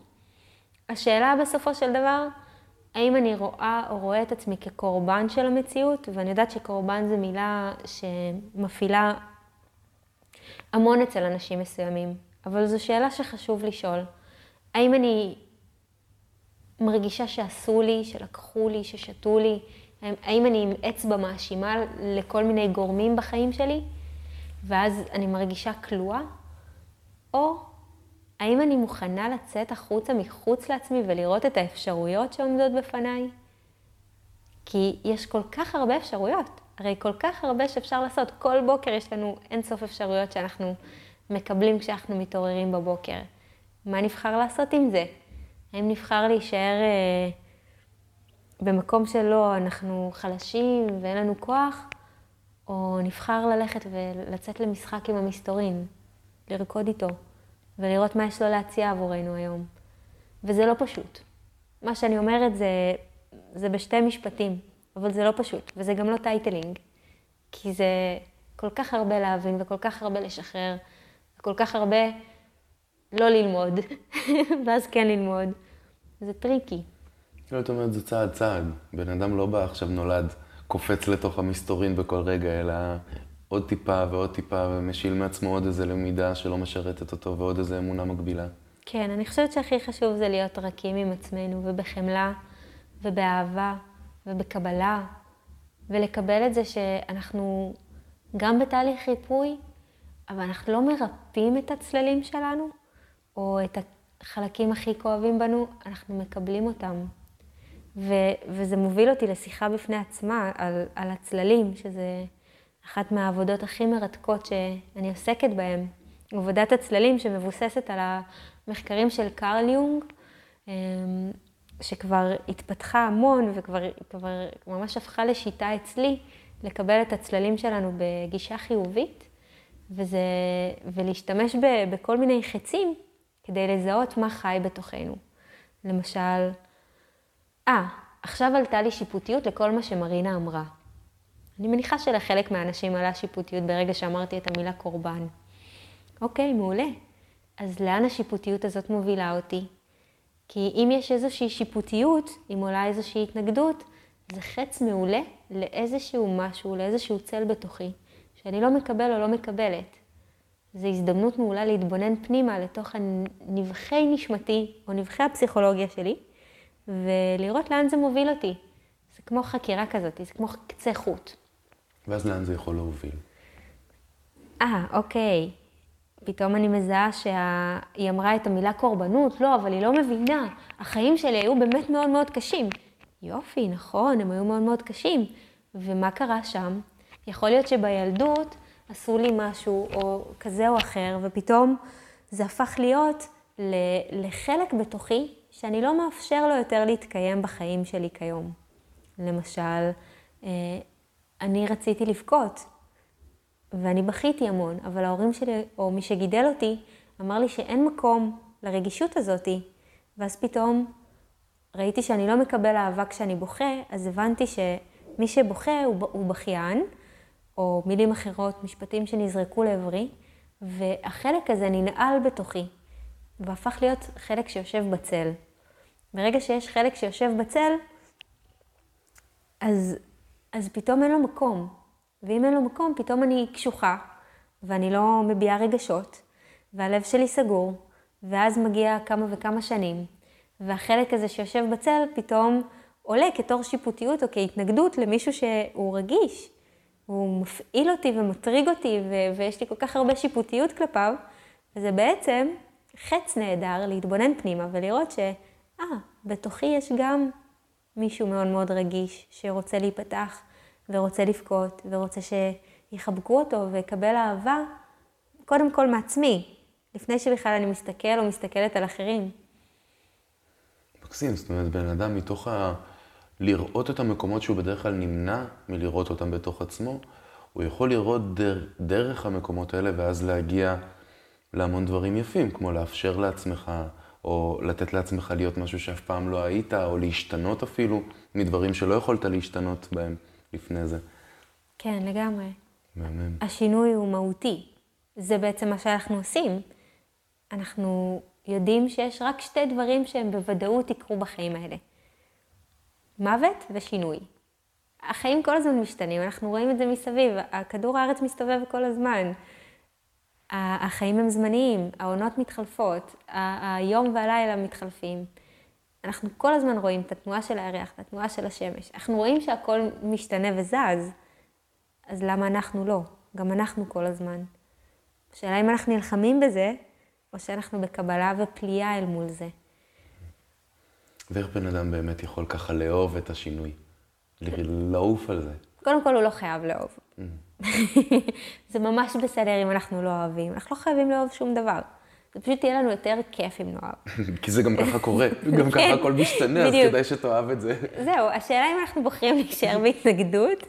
השאלה בסופו של דבר, האם אני רואה או רואה את עצמי כקורבן של המציאות, ואני יודעת שקורבן זו מילה שמפעילה המון אצל אנשים מסוימים, אבל זו שאלה שחשוב לשאול. האם אני מרגישה שעשו לי, שלקחו לי, ששתו לי? האם אני עם אצבע מאשימה לכל מיני גורמים בחיים שלי, ואז אני מרגישה כלואה? או האם אני מוכנה לצאת החוצה מחוץ לעצמי ולראות את האפשרויות שעומדות בפניי? כי יש כל כך הרבה אפשרויות, הרי כל כך הרבה שאפשר לעשות. כל בוקר יש לנו אינסוף אפשרויות שאנחנו מקבלים כשאנחנו מתעוררים בבוקר. מה נבחר לעשות עם זה? האם נבחר להישאר אה, במקום שלא, אנחנו חלשים ואין לנו כוח, או נבחר ללכת ולצאת למשחק עם המסתורין, לרקוד איתו? ולראות מה יש לו להציע עבורנו היום. וזה לא פשוט. מה שאני אומרת זה, זה בשתי משפטים, אבל זה לא פשוט, וזה גם לא titling, כי זה כל כך הרבה להבין וכל כך הרבה לשחרר, וכל כך הרבה לא ללמוד, ואז כן ללמוד. זה tricky. לא, את אומרת, זה צעד צעד. בן אדם לא בא עכשיו נולד, קופץ לתוך המסתורין בכל רגע, אלא עוד טיפה ועוד טיפה, ומשיל מעצמו עוד איזה למידה שלא משרתת אותו, ועוד איזה אמונה מגבילה. כן, אני חושבת שהכי חשוב זה להיות רכים עם עצמנו, ובחמלה, ובאהבה, ובקבלה, ולקבל את זה שאנחנו גם בתהליך ריפוי, אבל אנחנו לא מרפאים את הצללים שלנו, או את החלקים הכי כואבים בנו, אנחנו מקבלים אותם. ו- וזה מוביל אותי לשיחה בפני עצמה על, על הצללים, שזה... אחת מהעבודות הכי מרתקות שאני עוסקת בהן, עבודת הצללים שמבוססת על המחקרים של קרל יונג, אמ, שכבר התפתחה המון וכבר כבר ממש הפכה לשיטה אצלי לקבל את הצללים שלנו בגישה חיובית, וזה, ולהשתמש ב, בכל מיני חצים כדי לזהות מה חי בתוכנו. למשל, אה, עכשיו עלתה לי שיפוטיות לכל מה שמרינה אמרה. אני מניחה שלחלק מהאנשים עלה שיפוטיות ברגע שאמרתי את המילה קורבן. אוקיי, מעולה. אז לאן השיפוטיות הזאת מובילה אותי? כי אם יש איזושהי שיפוטיות, אם עולה איזושהי התנגדות, זה חץ מעולה לאיזשהו משהו, לאיזשהו צל בתוכי, שאני לא מקבל או לא מקבלת. זו הזדמנות מעולה להתבונן פנימה לתוך הנבחי נשמתי, או נבחי הפסיכולוגיה שלי, ולראות לאן זה מוביל אותי. זה כמו חקירה כזאת, זה כמו קצה חוט. ואז לאן זה יכול להוביל? אה, אוקיי. פתאום אני מזהה שהיא אמרה את המילה קורבנות, לא, אבל היא לא מבינה. החיים שלי היו באמת מאוד מאוד קשים. יופי, נכון, הם היו מאוד מאוד קשים. ומה קרה שם? יכול להיות שבילדות עשו לי משהו, או כזה או אחר, ופתאום זה הפך להיות לחלק בתוכי שאני לא מאפשר לו יותר להתקיים בחיים שלי כיום. למשל, אה, אני רציתי לבכות, ואני בכיתי המון, אבל ההורים שלי, או מי שגידל אותי, אמר לי שאין מקום לרגישות הזאתי. ואז פתאום ראיתי שאני לא מקבל אהבה כשאני בוכה, אז הבנתי שמי שבוכה הוא, הוא בכיין, או מילים אחרות, משפטים שנזרקו לעברי, והחלק הזה ננעל בתוכי, והפך להיות חלק שיושב בצל. ברגע שיש חלק שיושב בצל, אז אז פתאום אין לו מקום. ואם אין לו מקום, פתאום אני קשוחה, ואני לא מביעה רגשות, והלב שלי סגור, ואז מגיע כמה וכמה שנים, והחלק הזה שיושב בצל פתאום עולה כתור שיפוטיות או כהתנגדות למישהו שהוא רגיש. הוא מפעיל אותי ומטריג אותי, ו- ויש לי כל כך הרבה שיפוטיות כלפיו, וזה בעצם חץ נהדר להתבונן פנימה ולראות ש... אה, בתוכי יש גם מישהו מאוד מאוד רגיש, שרוצה להיפתח, ורוצה לבכות, ורוצה שיחבקו אותו ויקבל אהבה, קודם כל מעצמי, לפני שבכלל אני מסתכל או מסתכלת על אחרים. מקסים, זאת אומרת, בן אדם מתוך ה... לראות את המקומות שהוא בדרך כלל נמנע מלראות אותם בתוך עצמו, הוא יכול לראות דר... דרך המקומות האלה ואז להגיע להמון דברים יפים, כמו לאפשר לעצמך, או לתת לעצמך להיות משהו שאף פעם לא היית, או להשתנות אפילו מדברים שלא יכולת להשתנות בהם לפני זה. כן, לגמרי. מהמם. השינוי הוא מהותי. זה בעצם מה שאנחנו עושים. אנחנו יודעים שיש רק שתי דברים שהם בוודאות יקרו בחיים האלה. מוות ושינוי. החיים כל הזמן משתנים, אנחנו רואים את זה מסביב, הכדור הארץ מסתובב כל הזמן. החיים הם זמניים, העונות מתחלפות, היום והלילה מתחלפים. אנחנו כל הזמן רואים את התנועה של הירח, את התנועה של השמש. אנחנו רואים שהכל משתנה וזז, אז למה אנחנו לא? גם אנחנו כל הזמן. השאלה אם אנחנו נלחמים בזה, או שאנחנו בקבלה ופליאה אל מול זה. ואיך בן אדם באמת יכול ככה לאהוב את השינוי? לעוף על זה. קודם כל, הוא לא חייב לאהוב. Mm. זה ממש בסדר אם אנחנו לא אוהבים. אנחנו לא חייבים לאהוב שום דבר. זה פשוט יהיה לנו יותר כיף אם נאהב. כי זה גם ככה קורה, גם ככה כן, הכל משתנה, אז כדאי שתאהב את זה. זהו, השאלה אם אנחנו בוחרים להישאר בהתנגדות,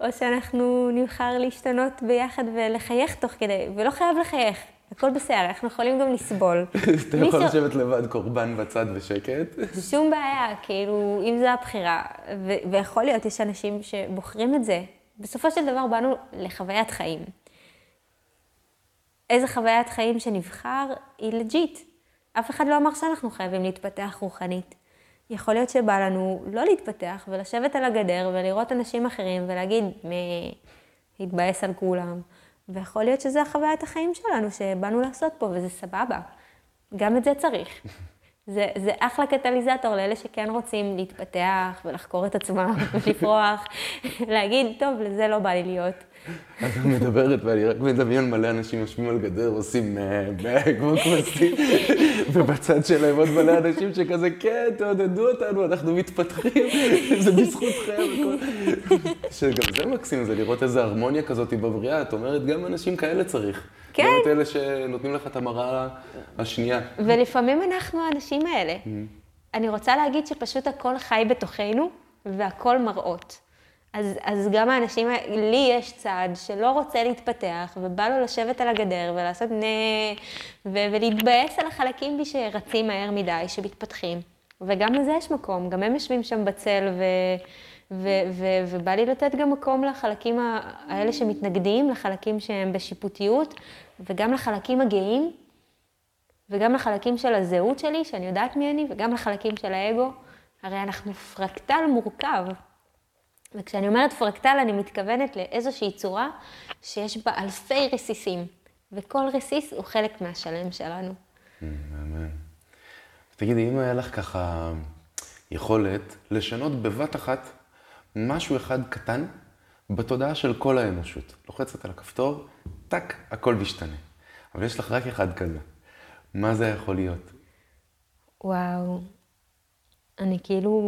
או שאנחנו נבחר להשתנות ביחד ולחייך תוך כדי, ולא חייב לחייך. הכל בסדר, אנחנו יכולים גם לסבול. אתה יכול לשבת לבד קורבן בצד בשקט. שום בעיה, כאילו, אם זו הבחירה, ויכול להיות, יש אנשים שבוחרים את זה. בסופו של דבר באנו לחוויית חיים. איזה חוויית חיים שנבחר היא לג'יט. אף אחד לא אמר שאנחנו חייבים להתפתח רוחנית. יכול להיות שבא לנו לא להתפתח ולשבת על הגדר ולראות אנשים אחרים ולהגיד, להתבאס על כולם. ויכול להיות שזה החוויית החיים שלנו שבאנו לעשות פה, וזה סבבה. גם את זה צריך. זה, זה אחלה קטליזטור לאלה שכן רוצים להתפתח ולחקור את עצמם ולפרוח, להגיד, טוב, לזה לא בא לי להיות. את מדברת ואני רק מדמיין מלא אנשים יושבים על גדר, עושים כמו כבשים, ובצד שלהם עוד מלא אנשים שכזה, כן, תעודדו אותנו, אנחנו מתפתחים, זה בזכותכם. שגם זה מקסים, זה לראות איזו הרמוניה כזאת בבריאה, את אומרת, גם אנשים כאלה צריך. כן. גם את אלה שנותנים לך את המראה השנייה. ולפעמים אנחנו האנשים האלה. Mm-hmm. אני רוצה להגיד שפשוט הכל חי בתוכנו, והכל מראות. אז, אז גם האנשים, לי יש צד שלא רוצה להתפתח, ובא לו לשבת על הגדר ולעשות נה, ו- ולהתבאס על החלקים בי שרצים מהר מדי, שמתפתחים. וגם לזה יש מקום, גם הם יושבים שם בצל, ו- ו- ו- ובא לי לתת גם מקום לחלקים האלה שמתנגדים, לחלקים שהם בשיפוטיות, וגם לחלקים הגאים, וגם לחלקים של הזהות שלי, שאני יודעת מי אני, וגם לחלקים של האגו. הרי אנחנו פרקטל מורכב. וכשאני אומרת פרקטל, אני מתכוונת לאיזושהי צורה שיש בה אלפי רסיסים, וכל רסיס הוא חלק מהשלם שלנו. אמן. תגידי, אם היה לך ככה יכולת לשנות בבת אחת משהו אחד קטן בתודעה של כל האנושות, לוחצת על הכפתור, טאק, הכל משתנה. אבל יש לך רק אחד כזה. מה זה יכול להיות? וואו, אני כאילו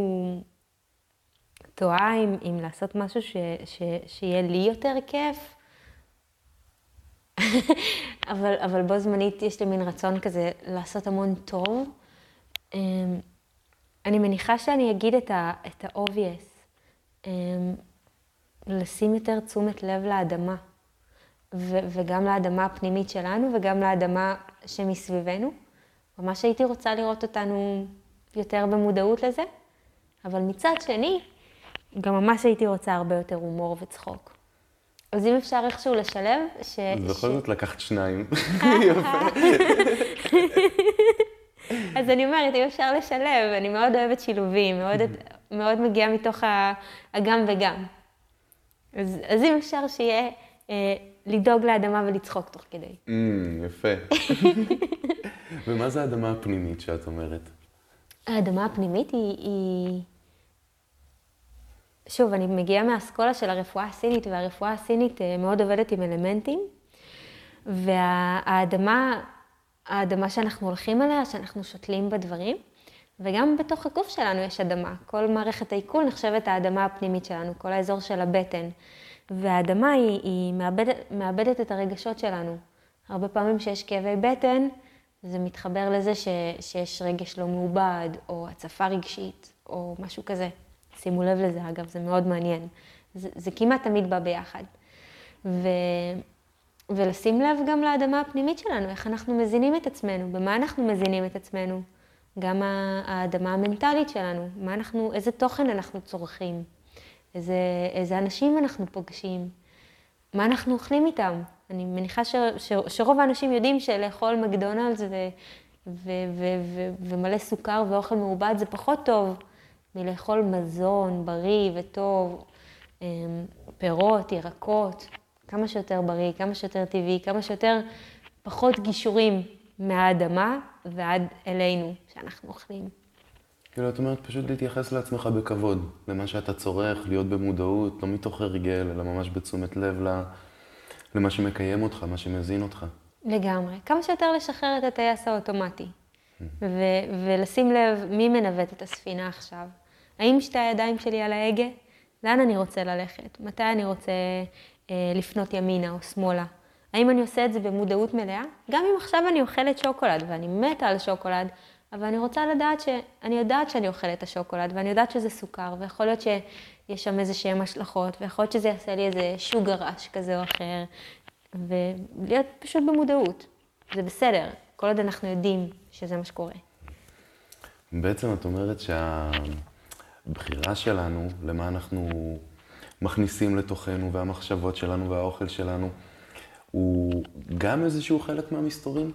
תוהה אם, אם לעשות משהו ש, ש, שיהיה לי יותר כיף, אבל, אבל בו זמנית יש לי מין רצון כזה לעשות המון טוב. אמ, אני מניחה שאני אגיד את ה-obvious, לשים יותר תשומת לב לאדמה, ו- וגם לאדמה הפנימית שלנו וגם לאדמה שמסביבנו. ממש הייתי רוצה לראות אותנו יותר במודעות לזה, אבל מצד שני, גם ממש הייתי רוצה הרבה יותר הומור וצחוק. אז אם אפשר איכשהו לשלב, ש... בכל זאת לקחת שניים. אז אני אומרת, אם אפשר לשלב, אני מאוד אוהבת שילובים, מאוד, מאוד מגיעה מתוך הגם וגם. אז, אז אם אפשר שיהיה אה, לדאוג לאדמה ולצחוק תוך כדי. Mm, יפה. ומה זה האדמה הפנימית שאת אומרת? האדמה הפנימית היא, היא... שוב, אני מגיעה מהאסכולה של הרפואה הסינית, והרפואה הסינית אה, מאוד עובדת עם אלמנטים, והאדמה, האדמה שאנחנו הולכים עליה, שאנחנו שותלים בדברים, וגם בתוך הגוף שלנו יש אדמה. כל מערכת העיכול נחשבת האדמה הפנימית שלנו, כל האזור של הבטן. והאדמה היא, היא מאבדת, מאבדת את הרגשות שלנו. הרבה פעמים שיש כאבי בטן, זה מתחבר לזה ש, שיש רגש לא מעובד, או הצפה רגשית, או משהו כזה. שימו לב לזה, אגב, זה מאוד מעניין. זה, זה כמעט תמיד בא ביחד. ו, ולשים לב גם לאדמה הפנימית שלנו, איך אנחנו מזינים את עצמנו, במה אנחנו מזינים את עצמנו. גם האדמה המנטלית שלנו, מה אנחנו, איזה תוכן אנחנו צורכים, איזה, איזה אנשים אנחנו פוגשים, מה אנחנו אוכלים איתם. אני מניחה ש, ש, שרוב האנשים יודעים שלאכול מקדונלדס ו, ו, ו, ו, ומלא סוכר ואוכל מעובד זה פחות טוב מלאכול מזון בריא וטוב, אמ, פירות, ירקות, כמה שיותר בריא, כמה שיותר טבעי, כמה שיותר פחות גישורים מהאדמה ועד אלינו, שאנחנו אוכלים. כאילו, את אומרת פשוט להתייחס לעצמך בכבוד, למה שאתה צורך, להיות במודעות, לא מתוך הרגל, אלא ממש בתשומת לב למה שמקיים אותך, מה שמזין אותך. לגמרי. כמה שיותר לשחרר את הטייס האוטומטי. ו- ולשים לב מי מנווט את הספינה עכשיו. האם שתי הידיים שלי על ההגה? לאן אני רוצה ללכת? מתי אני רוצה אה, לפנות ימינה או שמאלה? האם אני עושה את זה במודעות מלאה? גם אם עכשיו אני אוכלת שוקולד ואני מתה על שוקולד, אבל אני רוצה לדעת ש... אני יודעת שאני אוכלת את השוקולד ואני יודעת שזה סוכר, ויכול להיות שיש שם איזה שהם השלכות, ויכול להיות שזה יעשה לי איזה שוגר אש כזה או אחר, ולהיות פשוט במודעות. זה בסדר, כל עוד אנחנו יודעים שזה מה שקורה. בעצם את אומרת שהבחירה שלנו, למה אנחנו מכניסים לתוכנו, והמחשבות שלנו והאוכל שלנו, הוא גם איזשהו חלק מהמסתורים?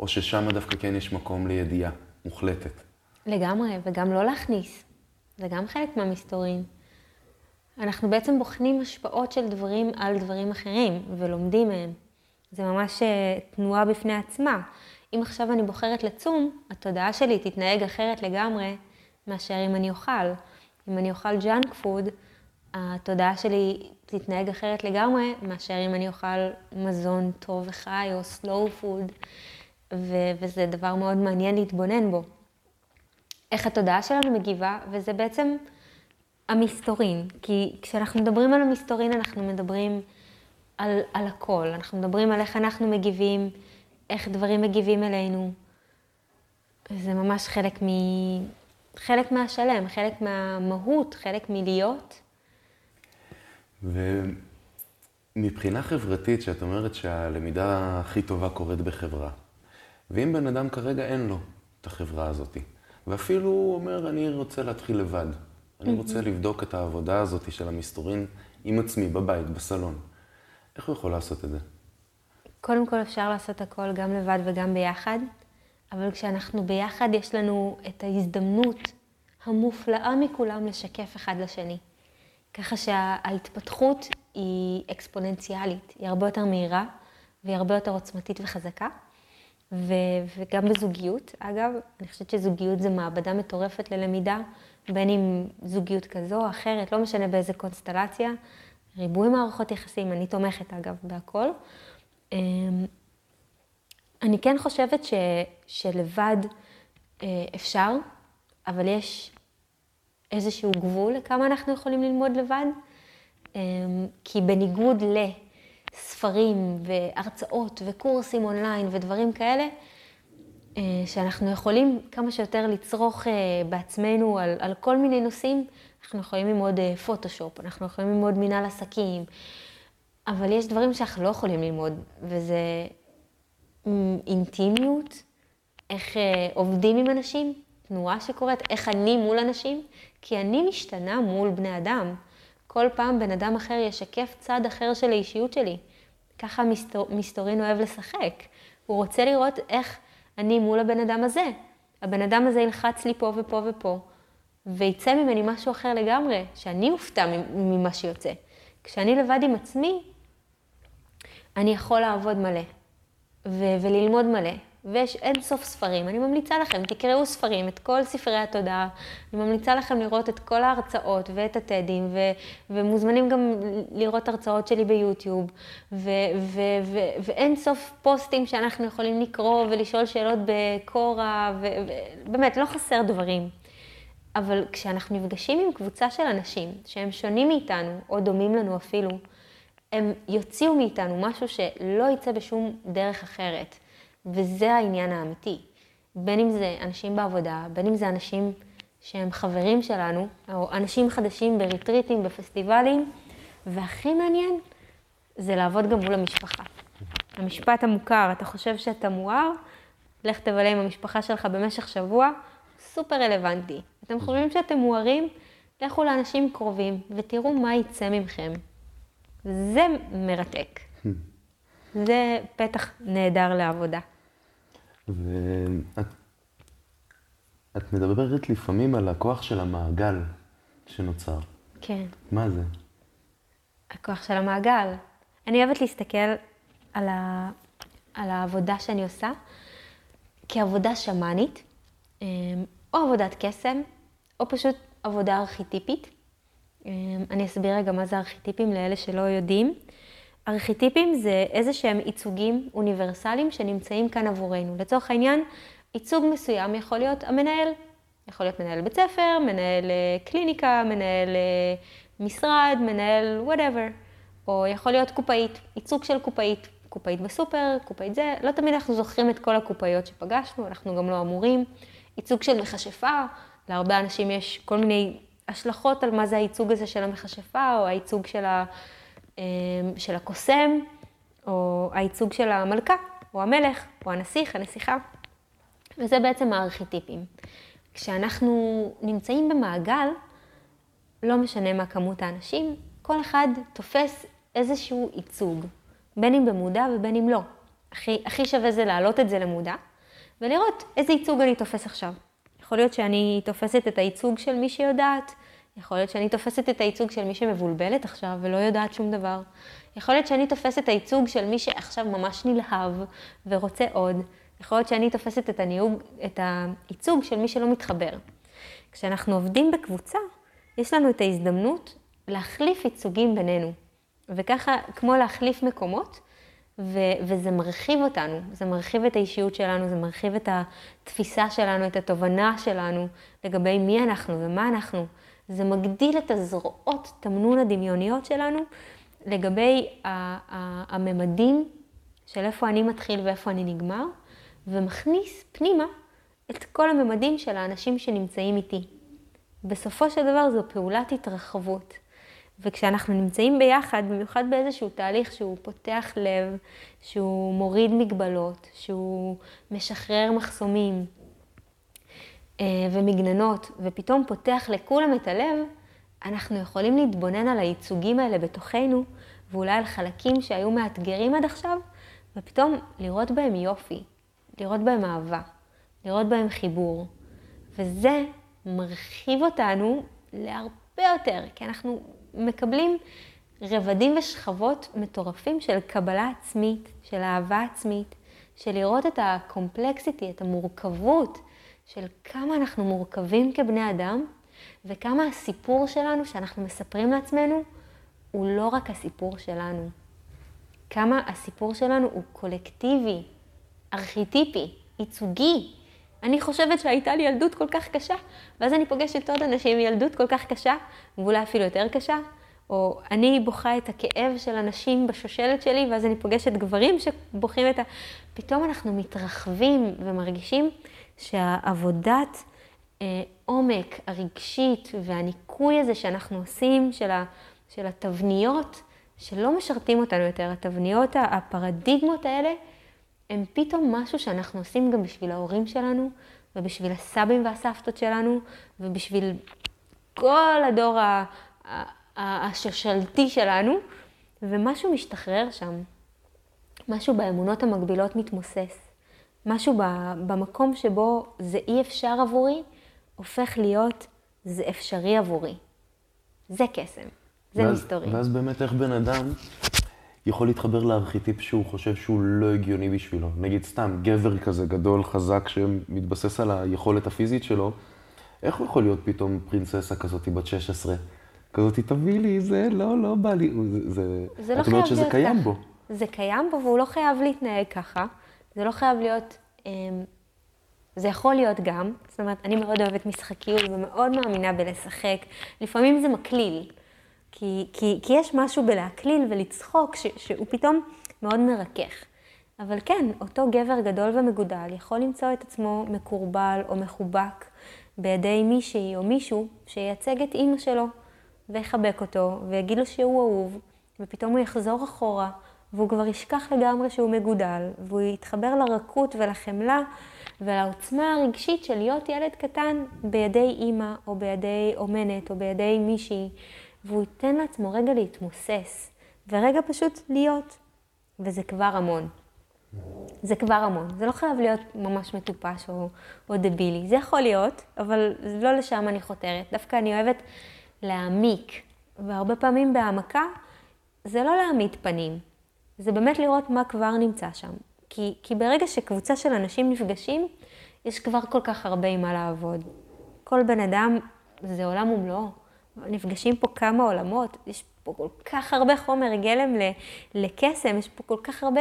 או ששם דווקא כן יש מקום לידיעה מוחלטת? לגמרי, וגם לא להכניס. זה גם חלק מהמסתורים. אנחנו בעצם בוחנים השפעות של דברים על דברים אחרים, ולומדים מהם. זה ממש אה, תנועה בפני עצמה. אם עכשיו אני בוחרת לצום, התודעה שלי תתנהג אחרת לגמרי מאשר אם אני אוכל. אם אני אוכל junk food, התודעה שלי תתנהג אחרת לגמרי מאשר אם אני אוכל מזון טוב וחי או slow food, ו- וזה דבר מאוד מעניין להתבונן בו. איך התודעה שלנו מגיבה, וזה בעצם המסתורין. כי כשאנחנו מדברים על המסתורין, אנחנו מדברים על, על הכל. אנחנו מדברים על איך אנחנו מגיבים, איך דברים מגיבים אלינו. זה ממש חלק, מ... חלק מהשלם, חלק מהמהות, חלק מלהיות. ומבחינה חברתית, שאת אומרת שהלמידה הכי טובה קורית בחברה, ואם בן אדם כרגע אין לו את החברה הזאת, ואפילו הוא אומר, אני רוצה להתחיל לבד, אני רוצה לבדוק את העבודה הזאת של המסתורין עם עצמי, בבית, בסלון, איך הוא יכול לעשות את זה? קודם כל אפשר לעשות הכל גם לבד וגם ביחד, אבל כשאנחנו ביחד יש לנו את ההזדמנות המופלאה מכולם לשקף אחד לשני. ככה שההתפתחות היא אקספוננציאלית, היא הרבה יותר מהירה והיא הרבה יותר עוצמתית וחזקה. ו- וגם בזוגיות, אגב, אני חושבת שזוגיות זה מעבדה מטורפת ללמידה, בין אם זוגיות כזו או אחרת, לא משנה באיזה קונסטלציה, ריבוי מערכות יחסים, אני תומכת אגב בהכל. אמ, אני כן חושבת ש- שלבד אה, אפשר, אבל יש איזשהו גבול לכמה אנחנו יכולים ללמוד לבד, אמ, כי בניגוד לספרים והרצאות וקורסים אונליין ודברים כאלה, אה, שאנחנו יכולים כמה שיותר לצרוך אה, בעצמנו על, על כל מיני נושאים, אנחנו יכולים ללמוד אה, פוטושופ, אנחנו יכולים ללמוד מנהל עסקים, אבל יש דברים שאנחנו לא יכולים ללמוד, וזה אינטימיות, איך עובדים עם אנשים, תנועה שקורית, איך אני מול אנשים, כי אני משתנה מול בני אדם. כל פעם בן אדם אחר ישקף צד אחר של האישיות שלי. ככה מסתור, מסתורין אוהב לשחק. הוא רוצה לראות איך אני מול הבן אדם הזה. הבן אדם הזה ילחץ לי פה ופה ופה, ויצא ממני משהו אחר לגמרי, שאני אופתע ממה שיוצא. כשאני לבד עם עצמי, אני יכול לעבוד מלא, ו- וללמוד מלא, ויש אין סוף ספרים. אני ממליצה לכם, תקראו ספרים, את כל ספרי התודעה. אני ממליצה לכם לראות את כל ההרצאות ואת הטדים, ו, ומוזמנים גם לראות הרצאות שלי ביוטיוב, ו, ו, ו, ואין סוף פוסטים שאנחנו יכולים לקרוא ולשאול שאלות בקורה, ובאמת, לא חסר דברים. אבל כשאנחנו נפגשים עם קבוצה של אנשים שהם שונים מאיתנו, או דומים לנו אפילו, הם יוציאו מאיתנו משהו שלא יצא בשום דרך אחרת. וזה העניין האמיתי. בין אם זה אנשים בעבודה, בין אם זה אנשים שהם חברים שלנו, או אנשים חדשים בריטריטים, בפסטיבלים, והכי מעניין זה לעבוד גם מול המשפחה. המשפט המוכר, אתה חושב שאתה מואר, לך תבלה עם המשפחה שלך במשך שבוע, סופר רלוונטי. אתם חושבים שאתם מוארים? לכו לאנשים קרובים ותראו מה יצא ממכם. זה מרתק. זה פתח נהדר לעבודה. ואת את מדברת לפעמים על הכוח של המעגל שנוצר. כן. מה זה? הכוח של המעגל. אני אוהבת להסתכל על, ה... על העבודה שאני עושה כעבודה שמאנית, אמ, או עבודת קסם, או פשוט עבודה ארכיטיפית. אמ, אני אסביר רגע מה זה ארכיטיפים לאלה שלא יודעים. ארכיטיפים זה איזה שהם ייצוגים אוניברסליים שנמצאים כאן עבורנו. לצורך העניין, ייצוג מסוים יכול להיות המנהל. יכול להיות מנהל בית ספר, מנהל אה, קליניקה, מנהל אה, משרד, מנהל whatever. או יכול להיות קופאית, ייצוג של קופאית. קופאית בסופר, קופאית זה, לא תמיד אנחנו זוכרים את כל הקופאיות שפגשנו, אנחנו גם לא אמורים. ייצוג של מכשפה, להרבה אנשים יש כל מיני השלכות על מה זה הייצוג הזה של המכשפה, או הייצוג של, ה, של הקוסם, או הייצוג של המלכה, או המלך, או הנסיך, הנסיכה. וזה בעצם הארכיטיפים. כשאנחנו נמצאים במעגל, לא משנה מה כמות האנשים, כל אחד תופס איזשהו ייצוג, בין אם במודע ובין אם לא. הכי, הכי שווה זה להעלות את זה למודע, ולראות איזה ייצוג אני תופס עכשיו. יכול להיות שאני תופסת את הייצוג של מי שיודעת, יכול להיות שאני תופסת את הייצוג של מי שמבולבלת עכשיו ולא יודעת שום דבר. יכול להיות שאני תופסת את הייצוג של מי שעכשיו ממש נלהב ורוצה עוד. יכול להיות שאני תופסת את, הניוג, את הייצוג של מי שלא מתחבר. כשאנחנו עובדים בקבוצה, יש לנו את ההזדמנות להחליף ייצוגים בינינו. וככה, כמו להחליף מקומות, ו- וזה מרחיב אותנו, זה מרחיב את האישיות שלנו, זה מרחיב את התפיסה שלנו, את התובנה שלנו לגבי מי אנחנו ומה אנחנו. זה מגדיל את הזרועות תמנון הדמיוניות שלנו לגבי הממדים של איפה אני מתחיל ואיפה אני נגמר, ומכניס פנימה את כל הממדים של האנשים שנמצאים איתי. בסופו של דבר זו פעולת התרחבות. וכשאנחנו נמצאים ביחד, במיוחד באיזשהו תהליך שהוא פותח לב, שהוא מוריד מגבלות, שהוא משחרר מחסומים ומגננות, ופתאום פותח לכולם את הלב, אנחנו יכולים להתבונן על הייצוגים האלה בתוכנו, ואולי על חלקים שהיו מאתגרים עד עכשיו, ופתאום לראות בהם יופי, לראות בהם אהבה, לראות בהם חיבור. וזה מרחיב אותנו להרבה יותר, כי אנחנו מקבלים רבדים ושכבות מטורפים של קבלה עצמית, של אהבה עצמית, של לראות את הקומפלקסיטי, את המורכבות של כמה אנחנו מורכבים כבני אדם, וכמה הסיפור שלנו שאנחנו מספרים לעצמנו הוא לא רק הסיפור שלנו. כמה הסיפור שלנו הוא קולקטיבי, ארכיטיפי, ייצוגי. אני חושבת שהייתה לי ילדות כל כך קשה, ואז אני פוגשת עוד אנשים עם ילדות כל כך קשה, ואולי אפילו יותר קשה, או אני בוכה את הכאב של אנשים בשושלת שלי, ואז אני פוגשת גברים שבוכים את ה... פתאום אנחנו מתרחבים ומרגישים שהעבודת אה, עומק הרגשית והניקוי הזה שאנחנו עושים, של, ה, של התבניות, שלא משרתים אותנו יותר, התבניות, הפרדיגמות האלה, הם פתאום משהו שאנחנו עושים גם בשביל ההורים שלנו, ובשביל הסבים והסבתות שלנו, ובשביל כל הדור השושלתי שלנו, ומשהו משתחרר שם. משהו באמונות המקבילות מתמוסס. משהו במקום שבו זה אי אפשר עבורי, הופך להיות זה אפשרי עבורי. זה קסם, זה ואז, מסתורי. ואז באמת איך בן אדם יכול להתחבר לארכיטיפ שהוא חושב שהוא לא הגיוני בשבילו. נגיד סתם, גבר כזה גדול, חזק, שמתבסס על היכולת הפיזית שלו, איך הוא יכול להיות פתאום פרינססה כזאת בת 16? כזאת, תביא לי, זה לא, לא בא לי, זה... זה לא את אומרת שזה להיות קיים ככה. בו. זה קיים בו והוא לא חייב להתנהג ככה. זה לא חייב להיות... אמ, זה יכול להיות גם, זאת אומרת, אני מאוד אוהבת משחקיות ומאוד מאמינה בלשחק. לפעמים זה מקליל, כי, כי, כי יש משהו בלהקליל ולצחוק ש, שהוא פתאום מאוד מרכך. אבל כן, אותו גבר גדול ומגודל יכול למצוא את עצמו מקורבל או מחובק בידי מישהי או מישהו שייצג את אימא שלו ויחבק אותו ויגיד לו שהוא אהוב, ופתאום הוא יחזור אחורה והוא כבר ישכח לגמרי שהוא מגודל, והוא יתחבר לרכות ולחמלה ולעוצמה הרגשית של להיות ילד קטן בידי אימא או בידי אומנת או בידי מישהי, והוא ייתן לעצמו רגע להתמוסס ורגע פשוט להיות, וזה כבר המון. זה כבר המון. זה לא חייב להיות ממש מטופש או, או דבילי. זה יכול להיות, אבל לא לשם אני חותרת. דווקא אני אוהבת להעמיק, והרבה פעמים בהעמקה זה לא להעמיד פנים, זה באמת לראות מה כבר נמצא שם. כי, כי ברגע שקבוצה של אנשים נפגשים, יש כבר כל כך הרבה עם מה לעבוד. כל בן אדם זה עולם ומלואו. נפגשים פה כמה עולמות, יש פה כל כך הרבה חומר גלם לקסם, יש פה כל כך הרבה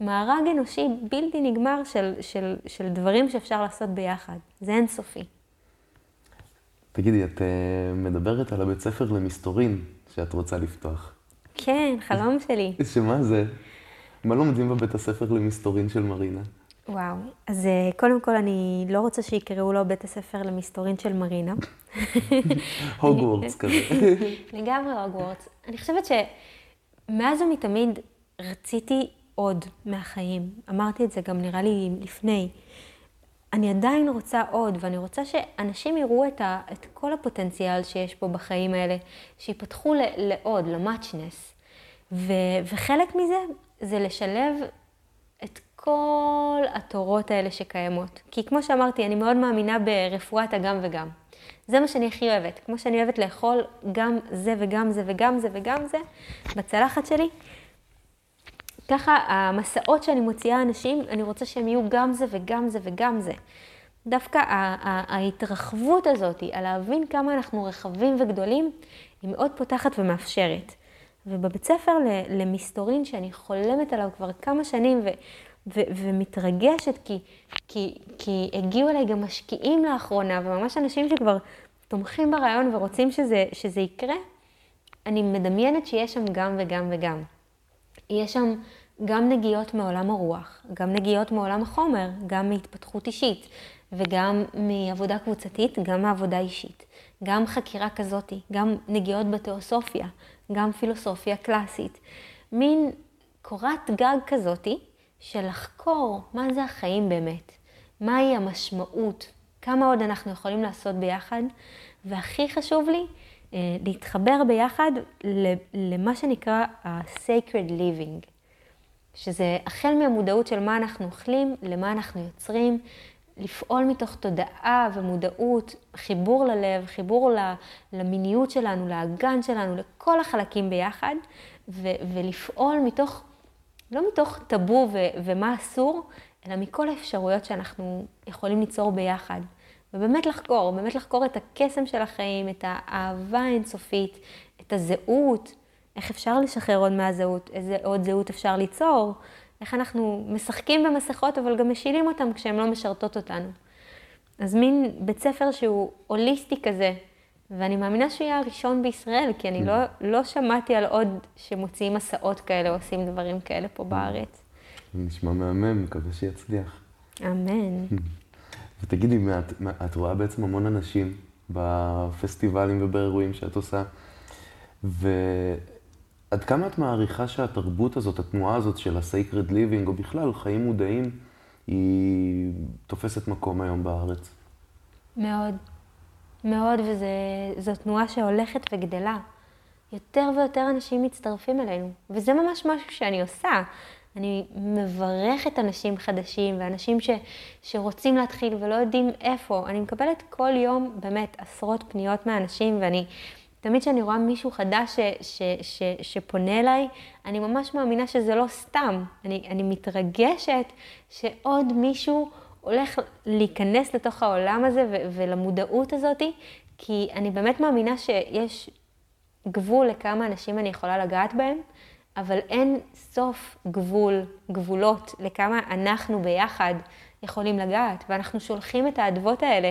מארג אנושי בלתי נגמר של, של, של דברים שאפשר לעשות ביחד. זה אינסופי. תגידי, את אה, מדברת על הבית ספר למסתורין שאת רוצה לפתוח. כן, חלום שלי. שמה זה? מה לומדים בבית הספר למסתורין של מרינה? וואו. אז אה, קודם כל, אני לא רוצה שיקראו לו בית הספר למסתורין של מרינה. הוגוורטס כזה. לגמרי הוגוורטס. אני חושבת שמאז ומתמיד רציתי עוד מהחיים. אמרתי את זה גם נראה לי לפני. אני עדיין רוצה עוד, ואני רוצה שאנשים יראו את, ה, את כל הפוטנציאל שיש פה בחיים האלה, שיפתחו ל, לעוד, למאצ'נס. וחלק מזה זה לשלב את כל התורות האלה שקיימות. כי כמו שאמרתי, אני מאוד מאמינה ברפואת הגם וגם. זה מה שאני הכי אוהבת. כמו שאני אוהבת לאכול גם זה וגם זה וגם זה וגם זה בצלחת שלי, ככה המסעות שאני מוציאה אנשים, אני רוצה שהם יהיו גם זה וגם זה וגם זה. דווקא ההתרחבות הזאת, על להבין כמה אנחנו רחבים וגדולים, היא מאוד פותחת ומאפשרת. ובבית ספר למסתורין, שאני חולמת עליו כבר כמה שנים ו, ו, ומתרגשת, כי, כי, כי הגיעו אליי גם משקיעים לאחרונה, וממש אנשים שכבר תומכים ברעיון ורוצים שזה, שזה יקרה, אני מדמיינת שיש שם גם וגם וגם. יש שם גם נגיעות מעולם הרוח, גם נגיעות מעולם החומר, גם מהתפתחות אישית, וגם מעבודה קבוצתית, גם מעבודה אישית. גם חקירה כזאתי, גם נגיעות בתיאוסופיה, גם פילוסופיה קלאסית. מין קורת גג כזאתי של לחקור מה זה החיים באמת, מהי המשמעות, כמה עוד אנחנו יכולים לעשות ביחד, והכי חשוב לי, להתחבר ביחד למה שנקרא ה-sacred living, שזה החל מהמודעות של מה אנחנו אוכלים, למה אנחנו יוצרים, לפעול מתוך תודעה ומודעות, חיבור ללב, חיבור למיניות שלנו, לאגן שלנו, לכל החלקים ביחד, ו- ולפעול מתוך, לא מתוך טאבו ו- ומה אסור, אלא מכל האפשרויות שאנחנו יכולים ליצור ביחד. ובאמת לחקור, באמת לחקור את הקסם של החיים, את האהבה האינסופית, את הזהות, איך אפשר לשחרר עוד מהזהות, איזה עוד זהות אפשר ליצור, איך אנחנו משחקים במסכות אבל גם משילים אותם כשהן לא משרתות אותנו. אז מין בית ספר שהוא הוליסטי כזה, ואני מאמינה שהוא יהיה הראשון בישראל, כי אני לא, לא שמעתי על עוד שמוציאים מסעות כאלה עושים דברים כאלה פה בארץ. נשמע מהמם, מקווה שיצליח. אמן. ותגידי, את, את רואה בעצם המון אנשים בפסטיבלים ובאירועים שאת עושה, ועד כמה את מעריכה שהתרבות הזאת, התנועה הזאת של ה-sacred living, או בכלל חיים מודעים, היא תופסת מקום היום בארץ? מאוד. מאוד, וזו תנועה שהולכת וגדלה. יותר ויותר אנשים מצטרפים אלינו, וזה ממש משהו שאני עושה. אני מברכת אנשים חדשים ואנשים ש, שרוצים להתחיל ולא יודעים איפה. אני מקבלת כל יום באמת עשרות פניות מאנשים ואני תמיד כשאני רואה מישהו חדש ש, ש, ש, שפונה אליי, אני ממש מאמינה שזה לא סתם. אני, אני מתרגשת שעוד מישהו הולך להיכנס לתוך העולם הזה ו, ולמודעות הזאת, כי אני באמת מאמינה שיש גבול לכמה אנשים אני יכולה לגעת בהם, אבל אין סוף גבול, גבולות לכמה אנחנו ביחד יכולים לגעת, ואנחנו שולחים את האדוות האלה,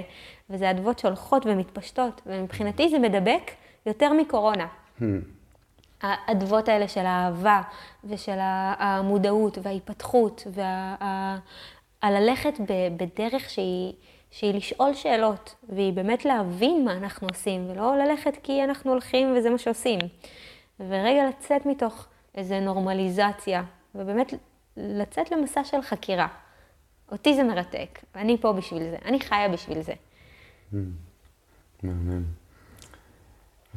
וזה אדוות שהולכות ומתפשטות, ומבחינתי זה מדבק יותר מקורונה. Hmm. האדוות האלה של האהבה ושל המודעות וההיפתחות, והללכת בדרך שהיא, שהיא לשאול שאלות, והיא באמת להבין מה אנחנו עושים, ולא ללכת כי אנחנו הולכים וזה מה שעושים. ורגע לצאת מתוך איזו נורמליזציה, ובאמת לצאת למסע של חקירה. אותי זה מרתק, ואני פה בשביל זה, אני חיה בשביל זה. Hmm. מהמם.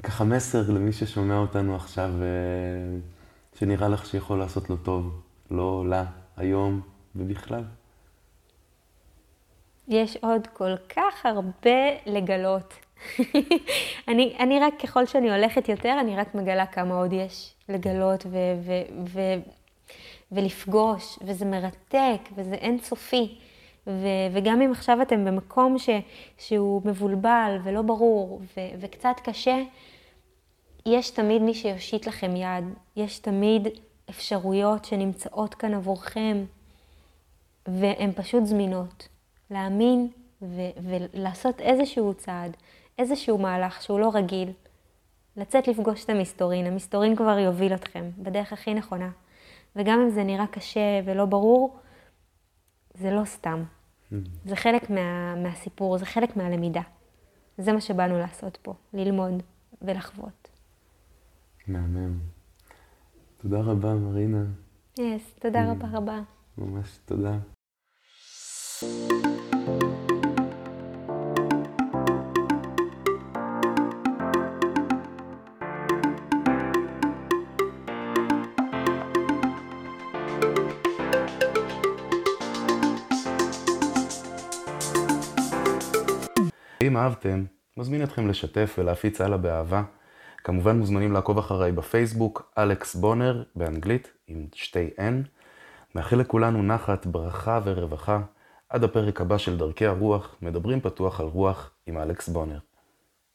ככה מסר למי ששומע אותנו עכשיו, אה, שנראה לך שיכול לעשות לו טוב, לא לה, היום ובכלל. יש עוד כל כך הרבה לגלות. אני, אני רק, ככל שאני הולכת יותר, אני רק מגלה כמה עוד יש לגלות ו, ו, ו, ולפגוש, וזה מרתק, וזה אינסופי. ו, וגם אם עכשיו אתם במקום ש, שהוא מבולבל ולא ברור ו, וקצת קשה, יש תמיד מי שיושיט לכם יד, יש תמיד אפשרויות שנמצאות כאן עבורכם, והן פשוט זמינות. להאמין ו- ולעשות איזשהו צעד, איזשהו מהלך שהוא לא רגיל. לצאת לפגוש את המסתורין, המסתורין כבר יוביל אתכם בדרך הכי נכונה. וגם אם זה נראה קשה ולא ברור, זה לא סתם. Mm-hmm. זה חלק מה, מהסיפור, זה חלק מהלמידה. זה מה שבאנו לעשות פה, ללמוד ולחוות. מהמם. תודה רבה, מרינה. יס, yes, תודה mm. רבה רבה. ממש תודה. אם אהבתם, מזמין אתכם לשתף ולהפיץ הלאה באהבה. כמובן מוזמנים לעקוב אחריי בפייסבוק, אלכס בונר, באנגלית, עם שתי N. מאחל לכולנו נחת, ברכה ורווחה. עד הפרק הבא של דרכי הרוח, מדברים פתוח על רוח עם אלכס בונר.